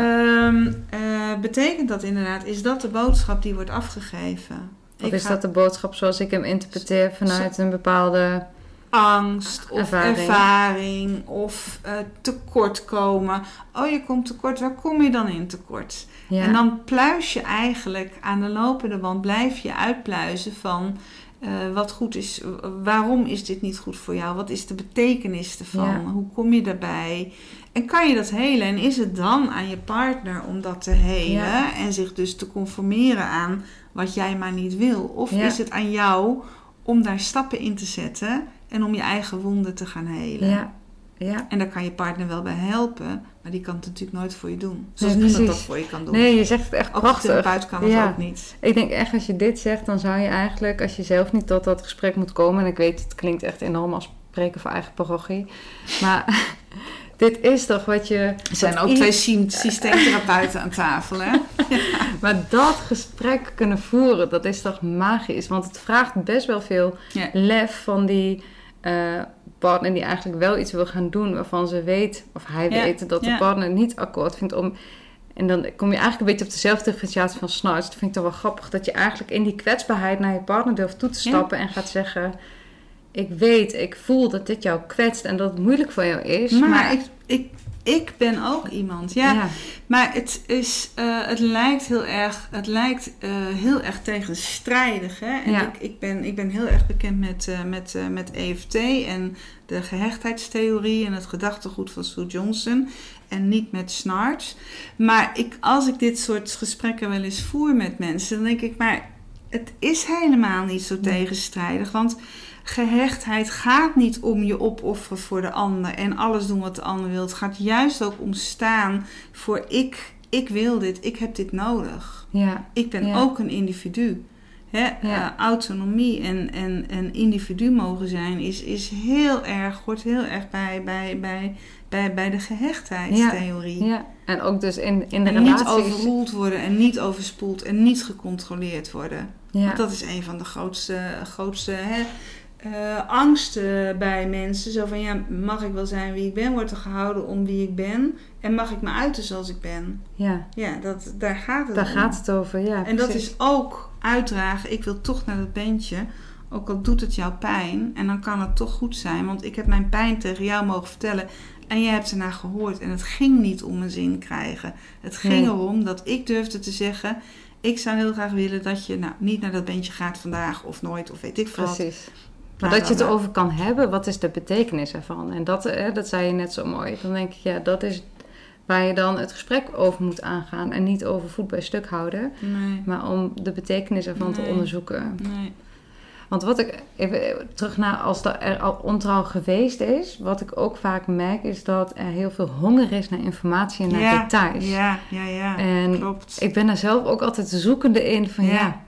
Ehm, eh, betekent dat inderdaad, is dat de boodschap die wordt afgegeven? of Ik is ga dat de boodschap zoals ik hem interpreteer vanuit een bepaalde... angst of Ervaring. ervaring, of eh, tekortkomen. Oh, je komt tekort. Waar kom je dan in tekort? Ja. En dan pluis je eigenlijk aan de lopende band, blijf je uitpluizen van eh, wat goed is. Waarom is dit niet goed voor jou? Wat is de betekenis ervan? Ja. Hoe kom je daarbij? En kan je dat helen? En is het dan aan je partner om dat te helen Ja. en zich dus te conformeren aan wat jij maar niet wil? Of Ja. is het aan jou om daar stappen in te zetten en om je eigen wonden te gaan helen? ja. Ja. En daar kan je partner wel bij helpen, maar die kan het natuurlijk nooit voor je doen. Zoals Nee, niemand dat voor je kan doen. Nee, je zegt het echt Ook de prachtig. kan het Ja. ook niet. Ik denk echt, als je dit zegt, dan zou je eigenlijk, als je zelf niet tot dat gesprek moet komen, en ik weet, het klinkt echt enorm als spreken voor eigen parochie, maar *laughs* dit is toch wat je... Er zijn ook twee sy- systeemtherapeuten aan tafel, hè? *laughs* Maar dat gesprek kunnen voeren, dat is toch magisch? Want het vraagt best wel veel Ja. lef van die eh, partner die eigenlijk wel iets wil gaan doen waarvan ze weet, of hij Ja, weet, dat de partner niet akkoord vindt om. En dan kom je eigenlijk een beetje op dezelfde differentiatie van snarts. Dat vind ik toch wel grappig. Dat je eigenlijk in die kwetsbaarheid naar je partner durft toe te Ja. stappen en gaat zeggen: Ik weet, ik voel dat dit jou kwetst en dat het moeilijk voor jou is. Maar, Maar, ik, ik, ik ben ook iemand, ja. ja. Maar het, is, eh, het lijkt heel erg, het lijkt, eh, heel erg tegenstrijdig. Hè? En Ja. ik, ik, ben, ik ben heel erg bekend met, eh, met, met EFT en de gehechtheidstheorie en het gedachtegoed van Sue Johnson. En niet met snarts. Maar ik, als ik dit soort gesprekken wel eens voer met mensen, dan denk ik, maar het is helemaal niet zo Nee. tegenstrijdig. Want gehechtheid gaat niet om je opofferen voor de ander en alles doen wat de ander wil. Het gaat juist ook om staan voor ik. Ik wil dit, ik heb dit nodig. ja. Ik ben Ja. ook een individu. Hè? Ja. Eh, autonomie en, en, en individu mogen zijn is, is heel erg, hoort heel erg bij, bij, bij, bij, bij de gehechtheidstheorie. ja. En ook dus in, in de En niet overroeld worden en niet overspoeld en niet gecontroleerd worden. ja. Want dat is een van de grootste, grootste hè, eh, angsten bij mensen. Zo van, ja, mag ik wel zijn wie ik ben? Wordt er gehouden om wie ik ben? En mag ik me uiten zoals ik ben? ja. Ja, dat, daar gaat het Daar om. gaat het over, ja. En dat precies. is ook uitdragen. Ik wil toch naar dat bandje. Ook al doet het jou pijn. En dan kan het toch goed zijn. Want ik heb mijn pijn tegen jou mogen vertellen. En jij hebt ernaar gehoord. En het ging niet om een zin krijgen. Het ging Nee. erom dat ik durfde te zeggen... Ik zou heel graag willen dat je nou, niet naar dat bandje gaat vandaag of nooit of weet ik veel wat. Maar dat je het bla. erover kan hebben, wat is de betekenis ervan? En dat, eh, dat zei je net zo mooi. Dan denk ik, ja, dat is waar je dan het gesprek over moet aangaan. En niet over voet bij stuk houden, Nee, maar om de betekenis ervan te onderzoeken. nee. Want wat ik, even terug naar als er, er al ontrouw geweest is, wat ik ook vaak merk, is dat er heel veel honger is naar informatie en naar Ja, details. Ja, ja, ja. En Klopt. ik ben daar zelf ook altijd zoekende in van ja, Ja.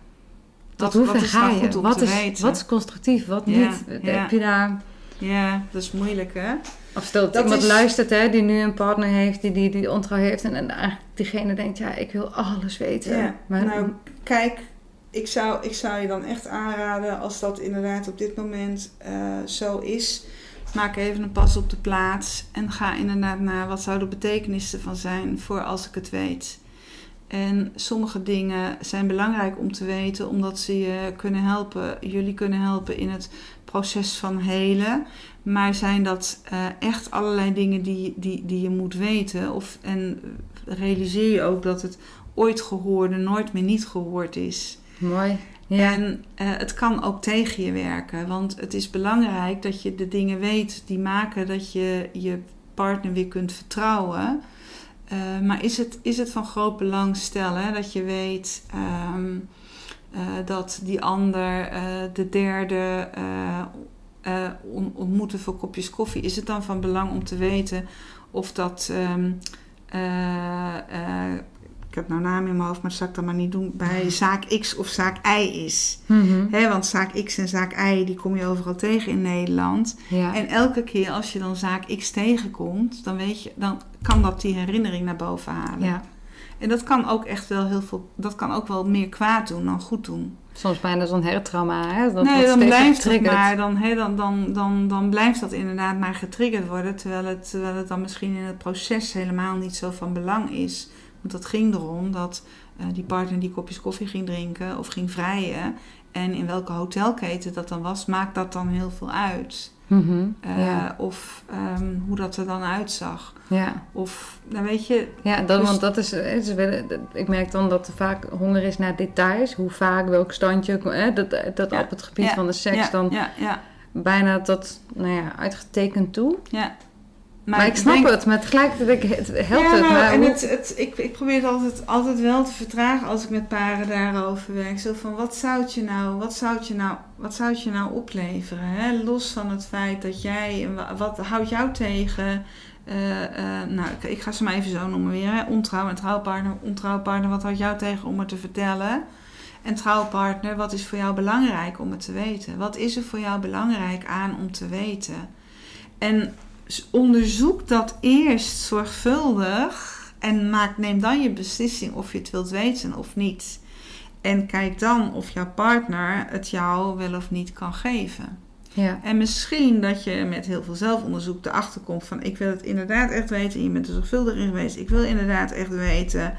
Wat- hoe ver ga je? Wat is, weten? wat is constructief, wat Ja, niet? ja. Heb je daar... Ja, dat is moeilijk hè. Of stel dat Dat iemand is- luistert hè, die nu een partner heeft die, die, die ontrouw heeft en, en eigenlijk diegene denkt, ja, ik wil alles weten. Ja, maar nou, kijk, ik zou, ik zou je dan echt aanraden als dat inderdaad op dit moment eh, zo is. Maak even een pas op de plaats en ga inderdaad naar wat zou de betekenis ervan zijn voor als ik het weet. En sommige dingen zijn belangrijk om te weten, omdat ze je kunnen helpen, jullie kunnen helpen in het proces van helen. Maar zijn dat eh, echt allerlei dingen die, die, die je moet weten? Of, en realiseer je ook dat het ooit gehoorde nooit meer niet gehoord is. mooi. Ja. En eh, het kan ook tegen je werken. Want het is belangrijk dat je de dingen weet die maken dat je je partner weer kunt vertrouwen. Eh, maar is het, is het van groot belang, stel hè, dat je weet ehm, eh, dat die ander eh, de derde on- ontmoeten voor kopjes koffie. Is het dan van belang om te weten of dat. ik heb nou naam in mijn hoofd, maar dat zal ik dan maar niet doen. Bij zaak X of zaak Y is. Hè, want zaak X en zaak Y, die kom je overal tegen in Nederland. ja. En elke keer als je dan zaak X tegenkomt, dan, weet je, dan kan dat die herinnering naar boven halen. ja. En dat kan ook echt wel heel veel, dat kan ook wel meer kwaad doen dan goed doen. Soms bijna zo'n hertrauma, hè? Dat nee, dan blijft het maar, dan, hè, dan, dan, dan, dan blijft dat inderdaad maar getriggerd worden, terwijl het, terwijl het dan misschien in het proces helemaal niet zo van belang is. Want het ging erom dat eh, die partner die kopjes koffie ging drinken of ging vrijen. En in welke hotelketen dat dan was, maakt dat dan heel veel uit. Mhm. Eh, ja. Of ehm, hoe dat er dan uitzag. ja. Of, nou weet je, Ja, dat, Dus- want dat is, dat- ik merk dan dat er vaak honger is naar details. Hoe vaak, welk standje, hè, dat, dat Ja, op het gebied ja, van de seks dan ja, ja, bijna tot, nou ja, uitgetekend toe. ja. Maar, ik snap denk- het, maar tegelijkertijd het helpt ja, het. nou, Maar en hoe- het, het, ik, ik probeer het altijd, altijd wel te vertragen als ik met paren daarover werk. Zo van, wat zou het je nou, wat zou het je nou, wat zou het je nou opleveren? Hè? Los van het feit dat jij, en wa- wat houdt jou tegen... eh, eh, nou, ik, ik ga ze maar even zo noemen weer. Hè? Ontrouw en trouwpartner. Ontrouwpartner, wat houdt jou tegen om het te vertellen? En trouwpartner, wat is voor jou belangrijk om het te weten? Wat is er voor jou belangrijk aan om te weten? En onderzoek dat eerst zorgvuldig en maak, neem dan je beslissing of je het wilt weten of niet. En kijk dan of jouw partner het jou wel of niet kan geven. ja. En misschien dat je met heel veel zelfonderzoek erachter komt van ik wil het inderdaad echt weten. En je bent er zorgvuldig in geweest. Ik wil inderdaad echt weten.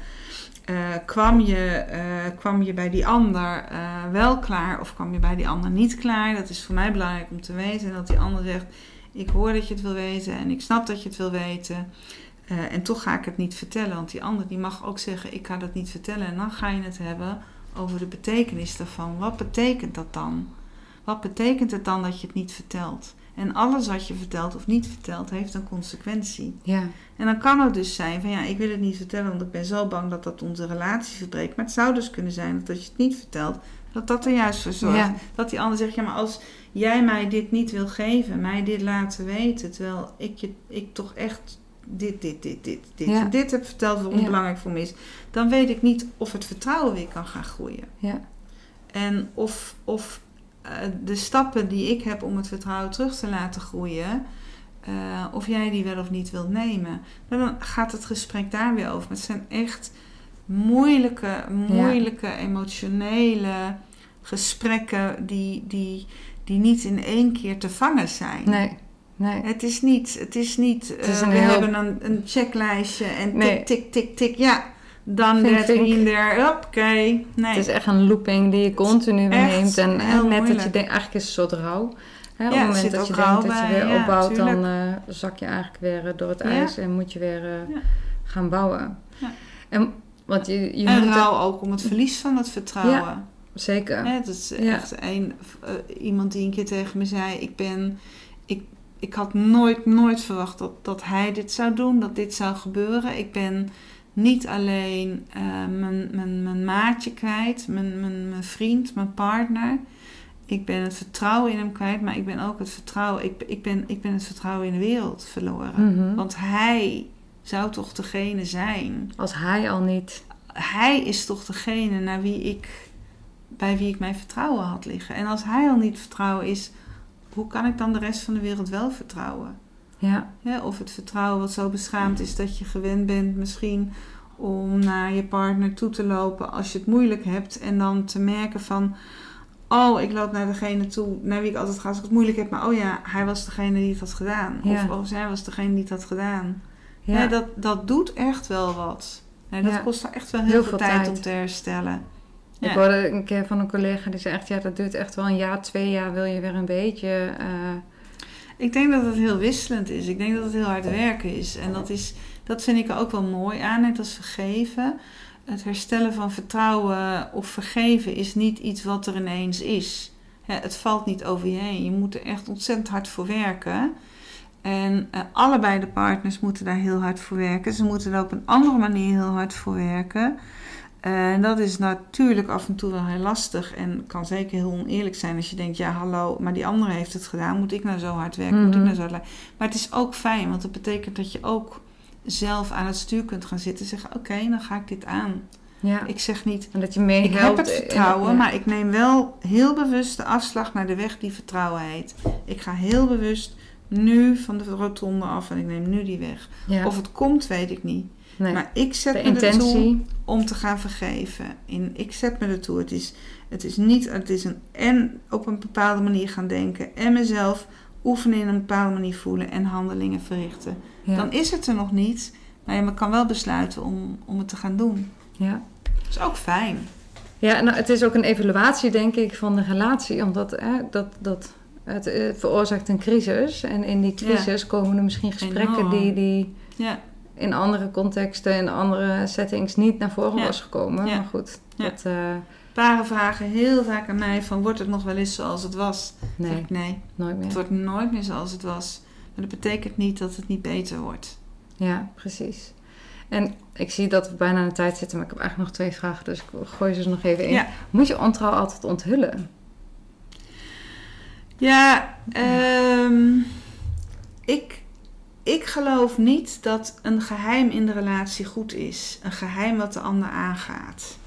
eh, kwam, je, eh, kwam je bij die ander eh, wel klaar of kwam je bij die ander niet klaar? Dat is voor mij belangrijk om te weten. En dat die ander zegt, ik hoor dat je het wil weten en ik snap dat je het wil weten. Eh, en toch ga ik het niet vertellen. Want die ander die mag ook zeggen, ik ga dat niet vertellen. En dan ga je het hebben over de betekenis daarvan. Wat betekent dat dan? Wat betekent het dan dat je het niet vertelt? En alles wat je vertelt of niet vertelt, heeft een consequentie. ja. En dan kan het dus zijn van ja, ik wil het niet vertellen, want ik ben zo bang dat dat onze relatie verbreekt. Maar het zou dus kunnen zijn dat als je het niet vertelt, dat dat er juist voor zorgt. Ja. Dat die ander zegt, ja, maar als jij mij dit niet wil geven, mij dit laten weten, terwijl ik, je, ik toch echt dit, dit, dit, dit, dit Ja. dit heb verteld waarom Ja. belangrijk voor me is, dan weet ik niet of het vertrouwen weer kan gaan groeien. Ja. En of, of eh, de stappen die ik heb om het vertrouwen terug te laten groeien, eh, of jij die wel of niet wilt nemen. Nou, dan gaat het gesprek daar weer over. Het zijn echt moeilijke, moeilijke, emotionele gesprekken die, die, die niet in één keer te vangen zijn. Nee, nee. Het is niet, het is niet Het is eh, we heel- hebben een, een checklijstje en tik, Nee. tik, tik, tik. Ja, dan there. Hoppakee. Nee. Het is echt een looping die je continu neemt. En heel net dat je denkt, eigenlijk is het soort rouw. Hè, op het moment dat je denkt dat je weer ja, opbouwt, dan eh, zak je eigenlijk weer eh, door het Ja. ijs en moet je weer gaan bouwen. Ja. En want je, je en rouw ook om het verlies van het vertrouwen. Zeker. Hè, dat is Ja. echt een, eh, iemand die een keer tegen me zei: Ik ben. Ik, ik had nooit, nooit verwacht dat, dat hij dit zou doen, dat dit zou gebeuren. Ik ben niet alleen eh, mijn, mijn, mijn maatje kwijt, mijn, mijn, mijn vriend, mijn partner. Ik ben het vertrouwen in hem kwijt, maar ik ben ook het vertrouwen. Ik, ik, ben, ik ben het vertrouwen in de wereld verloren. Mhm. Want hij zou toch degene zijn Als hij al niet. hij is toch degene naar wie ik, bij wie ik mijn vertrouwen had liggen. En als hij al niet vertrouwen is, hoe kan ik dan de rest van de wereld wel vertrouwen? Ja, of het vertrouwen wat zo beschaamd is dat je gewend bent misschien om naar je partner toe te lopen als je het moeilijk hebt. En dan te merken van, oh ik loop naar degene toe naar wie ik altijd ga als ik het moeilijk heb. Maar oh ja, hij was degene die het had gedaan. Ja. Of oh, zij was degene die het had gedaan. ja. Ja, dat, dat doet echt wel wat. Nee, dat Ja. kost echt wel heel, Heel veel, veel tijd, tijd. om te herstellen. Ik hoorde een keer van een collega die zei echt, ja, dat duurt echt wel een jaar, twee jaar, wil je weer een beetje. eh, Ik denk dat het heel wisselend is. Ik denk dat het heel hard werken is. En dat, is, dat vind ik er ook wel mooi aan, net als vergeven. het herstellen van vertrouwen of vergeven is niet iets wat er ineens is. Het valt niet over je heen. Je moet er echt ontzettend hard voor werken. En eh, allebei de partners moeten daar heel hard voor werken. Ze moeten er op een andere manier heel hard voor werken. En dat is natuurlijk af en toe wel heel lastig. En kan zeker heel oneerlijk zijn als je denkt: ja, hallo, maar die andere heeft het gedaan. Moet ik nou zo hard werken? Moet ik Mhm. nou zo hard werken? Maar het is ook fijn, want dat betekent dat je ook zelf aan het stuur kunt gaan zitten. En zeggen: oké, dan ga ik dit aan. Ja. Ik zeg niet. En dat je mee Ik heb helpt het vertrouwen, ja. maar ik neem wel heel bewust de afslag naar de weg die vertrouwen heet. Ik ga heel bewust nu van de rotonde af en ik neem nu die weg. Ja. Of het komt, weet ik niet. Nee. Maar ik zet de me ertoe intentie. om te gaan vergeven. In, ik zet me ertoe. Het is, het is niet, het is een en op een bepaalde manier gaan denken en mezelf oefenen in een bepaalde manier voelen en handelingen verrichten. Ja. Dan is het er nog niet, maar je kan wel besluiten om, om het te gaan doen. ja. Dat is ook fijn. Ja, nou, het is ook een evaluatie, denk ik, van de relatie. Omdat hè, dat, dat, het eh, veroorzaakt een crisis. En in die crisis komen er misschien gesprekken Enorm. die, die Ja, in andere contexten, in andere settings niet naar voren Ja. was gekomen. Ja. Maar goed, dat, eh, paren vragen heel vaak aan mij van wordt het nog wel eens zoals het was? Zeg nee, ik nee, nooit meer. het wordt nooit meer zoals het was. Maar dat betekent niet dat het niet beter wordt. Ja, precies. En ik zie dat we bijna aan de tijd zitten, maar ik heb eigenlijk nog twee vragen, dus ik gooi ze nog even in. Ja. Moet je ontrouw altijd onthullen? Ja, ehm, ik, ik geloof niet dat een geheim in de relatie goed is. Een geheim wat de ander aangaat.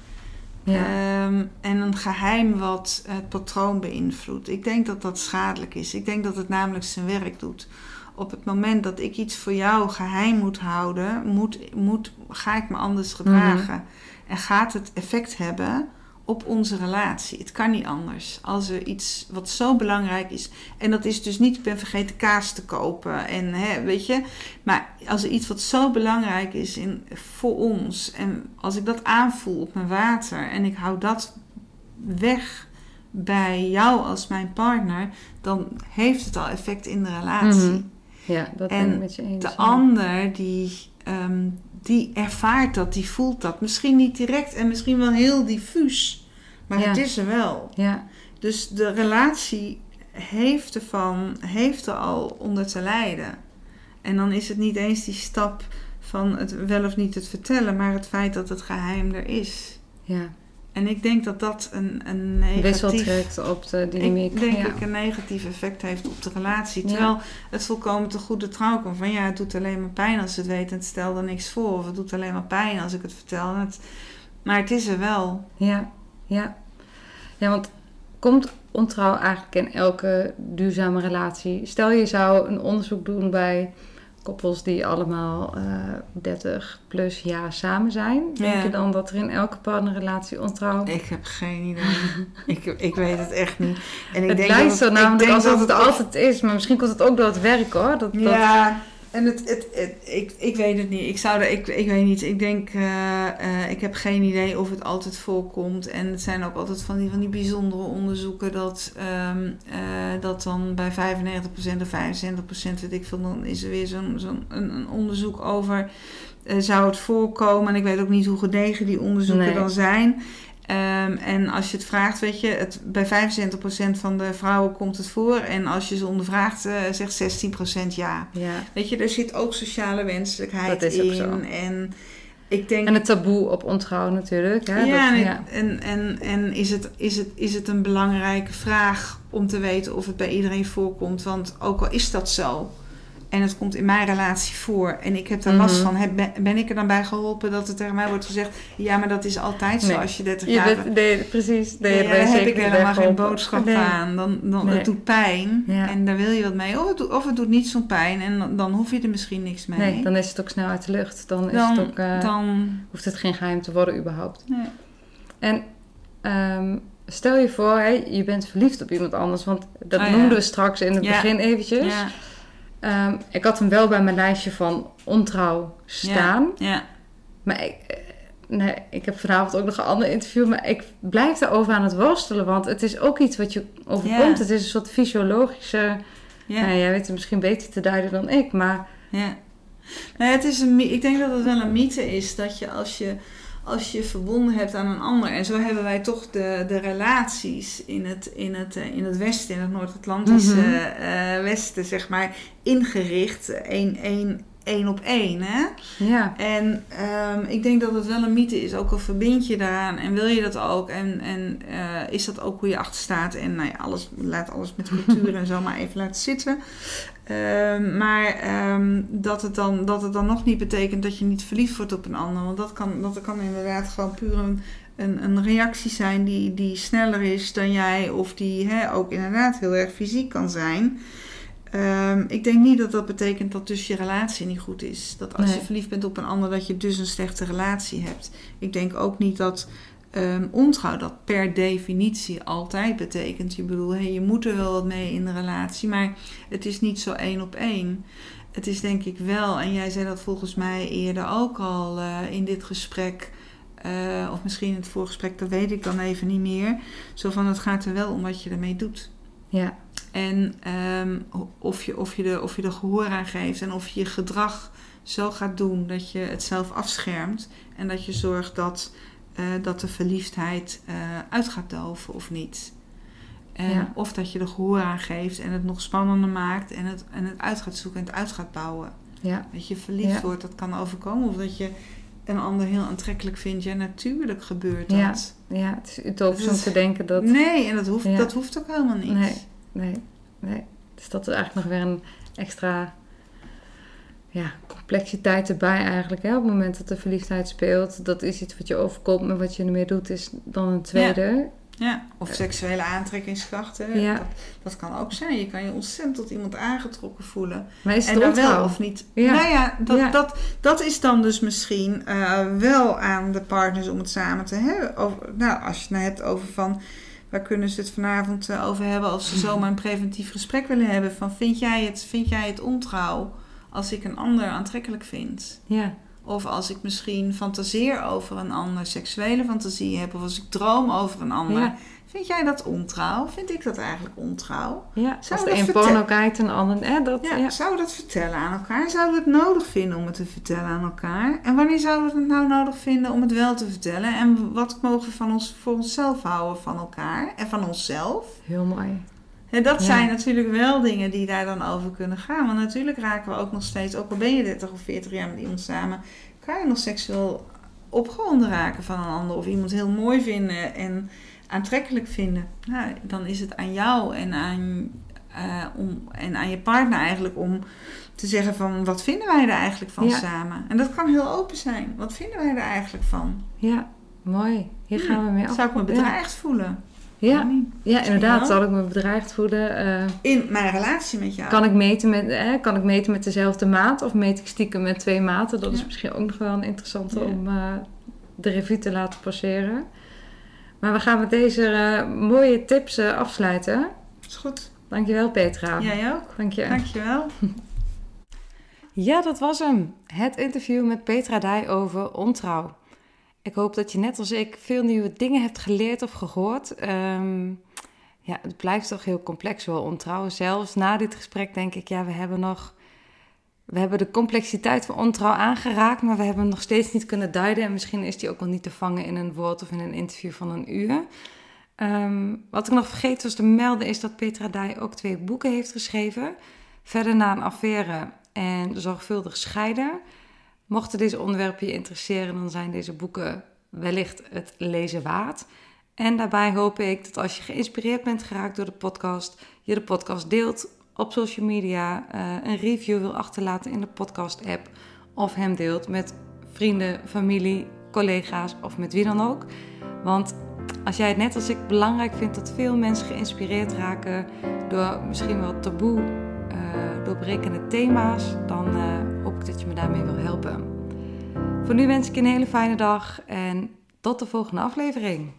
Ja, Ehm, en een geheim wat het patroon beïnvloedt. Ik denk dat dat schadelijk is. Ik denk dat het namelijk zijn werk doet. Op het moment dat ik iets voor jou geheim moet houden, moet, moet, ga ik me anders gedragen. En gaat het effect hebben op onze relatie. Het kan niet anders. Als er iets wat zo belangrijk is. En dat is dus niet, ik ben vergeten kaas te kopen. En hè, weet je. Maar als er iets wat zo belangrijk is in, voor ons. En als ik dat aanvoel op mijn water. En ik hou dat weg bij jou als mijn partner. Dan heeft het al effect in de relatie. Mhm. ja dat ben En ik met je eens. De ja. ander die, ehm, die ervaart dat, die voelt dat. Misschien niet direct en misschien wel heel diffuus. Maar Ja. het is er wel. Ja, Dus de relatie heeft, ervan, heeft er al onder te lijden. En dan is het niet eens die stap van het wel of niet het vertellen, maar het feit dat het geheim er is. ja. En ik denk dat dat een, een negatief... op de dynamiek. Ik denk ja. ik een negatief effect heeft op de relatie. Ja. Terwijl het volkomen te goede trouw komt. Van ja, het doet alleen maar pijn als ze het weet en het stelt er niks voor. Of het doet alleen maar pijn als ik het vertel. En het, maar het is er wel. Ja, ja. Ja, want komt ontrouw eigenlijk in elke duurzame relatie? Stel je zou een onderzoek doen bij koppels die allemaal eh 30 plus jaar samen zijn. Denk Ja. je dan dat er in elke partnerrelatie ontrouw... Ik heb geen idee. *laughs* ik, ik weet het echt niet. En ik het denk lijkt dat zo namelijk alsof dat het ook- altijd is. Maar misschien komt het ook door het werk hoor. Dat, dat, Ja, en het, het, het- ik, ik weet het niet. Ik zou er, ik, ik weet niet. Ik denk, eh, eh, ik heb geen idee of het altijd voorkomt. En het zijn ook altijd van die, van die bijzondere onderzoeken dat, ehm, eh, dat dan bij 95% of 75% weet ik veel, dan is er weer zo'n zo'n een, een onderzoek over. zou het voorkomen? En ik weet ook niet hoe gedegen die onderzoeken Nee. dan zijn. Ehm, en als je het vraagt, weet je, het, bij 75% van de vrouwen komt het voor. En als je ze ondervraagt, eh, zegt 16% ja. ja. Weet je, er zit ook sociale wenselijkheid Dat is ook in. zo. En ik denk. En het taboe op ontrouw natuurlijk. Hè? ja, dat, ja. en, en, en is, het, is, het, is het een belangrijke vraag om te weten of het bij iedereen voorkomt? Want ook al is dat zo, en het komt in mijn relatie voor en ik heb daar last Mhm. van, heb, ben- ik er dan bij geholpen dat er tegen mij wordt gezegd: ja, maar dat is altijd zo Nee. als je 30 Je jaar bent, nee, precies. Nee, daar heb ik helemaal geen boodschap Nee. aan. Dan, dan. Het doet pijn Ja. en daar wil je wat mee. Of het, doet, of het doet niet zo'n pijn en dan, dan hoef je er misschien niks mee. Nee, dan is het ook snel uit de lucht. Dan, is het ook, eh, dan hoeft het geen geheim te worden überhaupt. nee. En ehm, stel je voor, hè, je bent verliefd op iemand anders. Want dat Oh ja. noemden we straks in het Ja. begin eventjes. Ja, Ehm, ik had hem wel bij mijn lijstje van ontrouw staan. ja, Maar ik, eh, nee, ik heb vanavond ook nog een ander interview. Maar ik blijf daarover aan het worstelen. Want het is ook iets wat je overkomt. Ja. Het is een soort fysiologische... ja. Nou, jij weet het misschien beter te duiden dan ik. Maar Ja. Nou, het is een, ik denk dat het wel een mythe is dat je als je als je verbonden hebt aan een ander. En zo hebben wij toch de, de relaties in het, in, het, eh, in het Westen, in het Noord-Atlantische Mhm. eh, Westen, zeg maar, ingericht. één, één, één op één. Hè? Ja. En ehm, ik denk dat het wel een mythe is, ook al verbind je daaraan en wil je dat ook. En, en eh, is dat ook hoe je achter staat. En nou ja, alles, laat alles met cultuur en zo maar even laten zitten. Ehm, maar ehm, dat, het dan, dat het dan nog niet betekent dat je niet verliefd wordt op een ander. Want dat kan, dat kan inderdaad gewoon puur een, een, een reactie zijn die, die sneller is dan jij. Of die hè, ook inderdaad heel erg fysiek kan zijn. Ehm, ik denk niet dat dat betekent dat dus je relatie niet goed is. Dat als Nee. je verliefd bent op een ander, dat je dus een slechte relatie hebt. Ik denk ook niet dat ehm, ontrouw dat per definitie altijd betekent. Je bedoel, hey, je moet er wel wat mee in de relatie, maar het is niet zo één op één. Het is denk ik wel, en jij zei dat volgens mij eerder ook al eh, in dit gesprek, eh, of misschien in het voorgesprek, dat weet ik dan even niet meer. Zo van, het gaat er wel om wat je ermee doet. Ja. En ehm, of, je, of, je er, of je er gehoor aan geeft en of je je gedrag zo gaat doen dat je het zelf afschermt en dat je zorgt dat, eh, dat de verliefdheid eh, uit gaat doven of niet. En Ja. Of dat je er gehoor aan geeft en het nog spannender maakt en het, en het uit gaat zoeken en het uit gaat bouwen. Ja. Dat je verliefd Ja. wordt, dat kan overkomen. Of dat je een ander heel aantrekkelijk vindt. Ja, natuurlijk gebeurt dat. Ja. Ja, het is utopisch om te denken dat... Nee, en dat hoeft, dat hoeft ook helemaal niet. Nee. Nee, nee. Dus dat is eigenlijk nog weer een extra ja, complexiteit erbij eigenlijk. Hè? Op het moment dat de verliefdheid speelt, dat is iets wat je overkomt, maar wat je ermee doet is dan een tweede. Ja, of seksuele aantrekkingskrachten. Ja. Dat, dat kan ook zijn. Je kan je ontzettend tot iemand aangetrokken voelen. Maar is het en dan ontrouw? wel of niet. Ja. Nou ja dat, Ja. Dat, dat is dan dus misschien eh, wel aan de partners om het samen te hebben. Over, nou, als je het nou hebt over van... Waar kunnen ze het vanavond eh, over hebben als ze *laughs* zomaar een preventief gesprek willen hebben? Van vind jij het, vind jij het ontrouw als ik een ander aantrekkelijk vind? Ja, Of als ik misschien fantaseer over een ander, seksuele fantasie heb, of als ik droom over een ander. Ja. Vind jij dat ontrouw? Vind ik dat eigenlijk ontrouw? ja. Zou als de een porno kijkt en de ander... Hè, dat, Ja, ja. Zouden we dat vertellen aan elkaar? Zouden we het nodig vinden om het te vertellen aan elkaar? En wanneer zouden we het nou nodig vinden om het wel te vertellen? En wat mogen we van ons, voor onszelf houden van elkaar en van onszelf? Heel mooi. En dat Ja. zijn natuurlijk wel dingen die daar dan over kunnen gaan. Want natuurlijk raken we ook nog steeds, ook al ben je 30 of 40 jaar met iemand samen, kan je nog seksueel opgewonden raken van een ander. Of iemand heel mooi vinden en aantrekkelijk vinden. Nou, dan is het aan jou en aan, eh, om, en aan je partner eigenlijk om te zeggen van wat vinden wij er eigenlijk van Ja. samen. En dat kan heel open zijn. Wat vinden wij er eigenlijk van? Ja, mooi. Hier gaan we mee af. Zou ik me bedreigd voelen? Ja, ja inderdaad. Zal ik me bedreigd voelen? Eh, In mijn relatie met jou. kan, ik meten met, eh, kan ik meten met dezelfde maat? Of meet ik stiekem met twee maten? Dat is misschien ook nog wel een interessante Ja. om eh, de revue te laten passeren. Maar we gaan met deze eh, mooie tips eh, afsluiten. Is goed. Dankjewel Petra. Jij ook. Dank je. Dankjewel. *laughs* Ja, dat was hem. Het interview met Petra Dij over ontrouw. Ik hoop dat je net als ik veel nieuwe dingen hebt geleerd of gehoord. Ehm, ja, het blijft toch heel complex wel ontrouw. Zelfs na dit gesprek denk ik, ja, we hebben nog... We hebben de complexiteit van ontrouw aangeraakt, maar we hebben hem nog steeds niet kunnen duiden. En misschien is die ook wel niet te vangen in een woord of in een interview van een uur. Ehm, wat ik nog vergeten was te melden is dat Petra Dij ook twee boeken heeft geschreven. Verder na een affaire en zorgvuldig scheiden. Mochten deze onderwerpen je interesseren, dan zijn deze boeken wellicht het lezen waard. En daarbij hoop ik dat als je geïnspireerd bent geraakt door de podcast, je de podcast deelt op social media, eh, een review wil achterlaten in de podcast-app of hem deelt met vrienden, familie, collega's of met wie dan ook. Want als jij het net als ik belangrijk vindt dat veel mensen geïnspireerd raken door misschien wel taboe eh, doorbrekende thema's, dan eh, hoop ik dat je me daarmee wil helpen. Voor nu wens ik je een hele fijne dag en tot de volgende aflevering.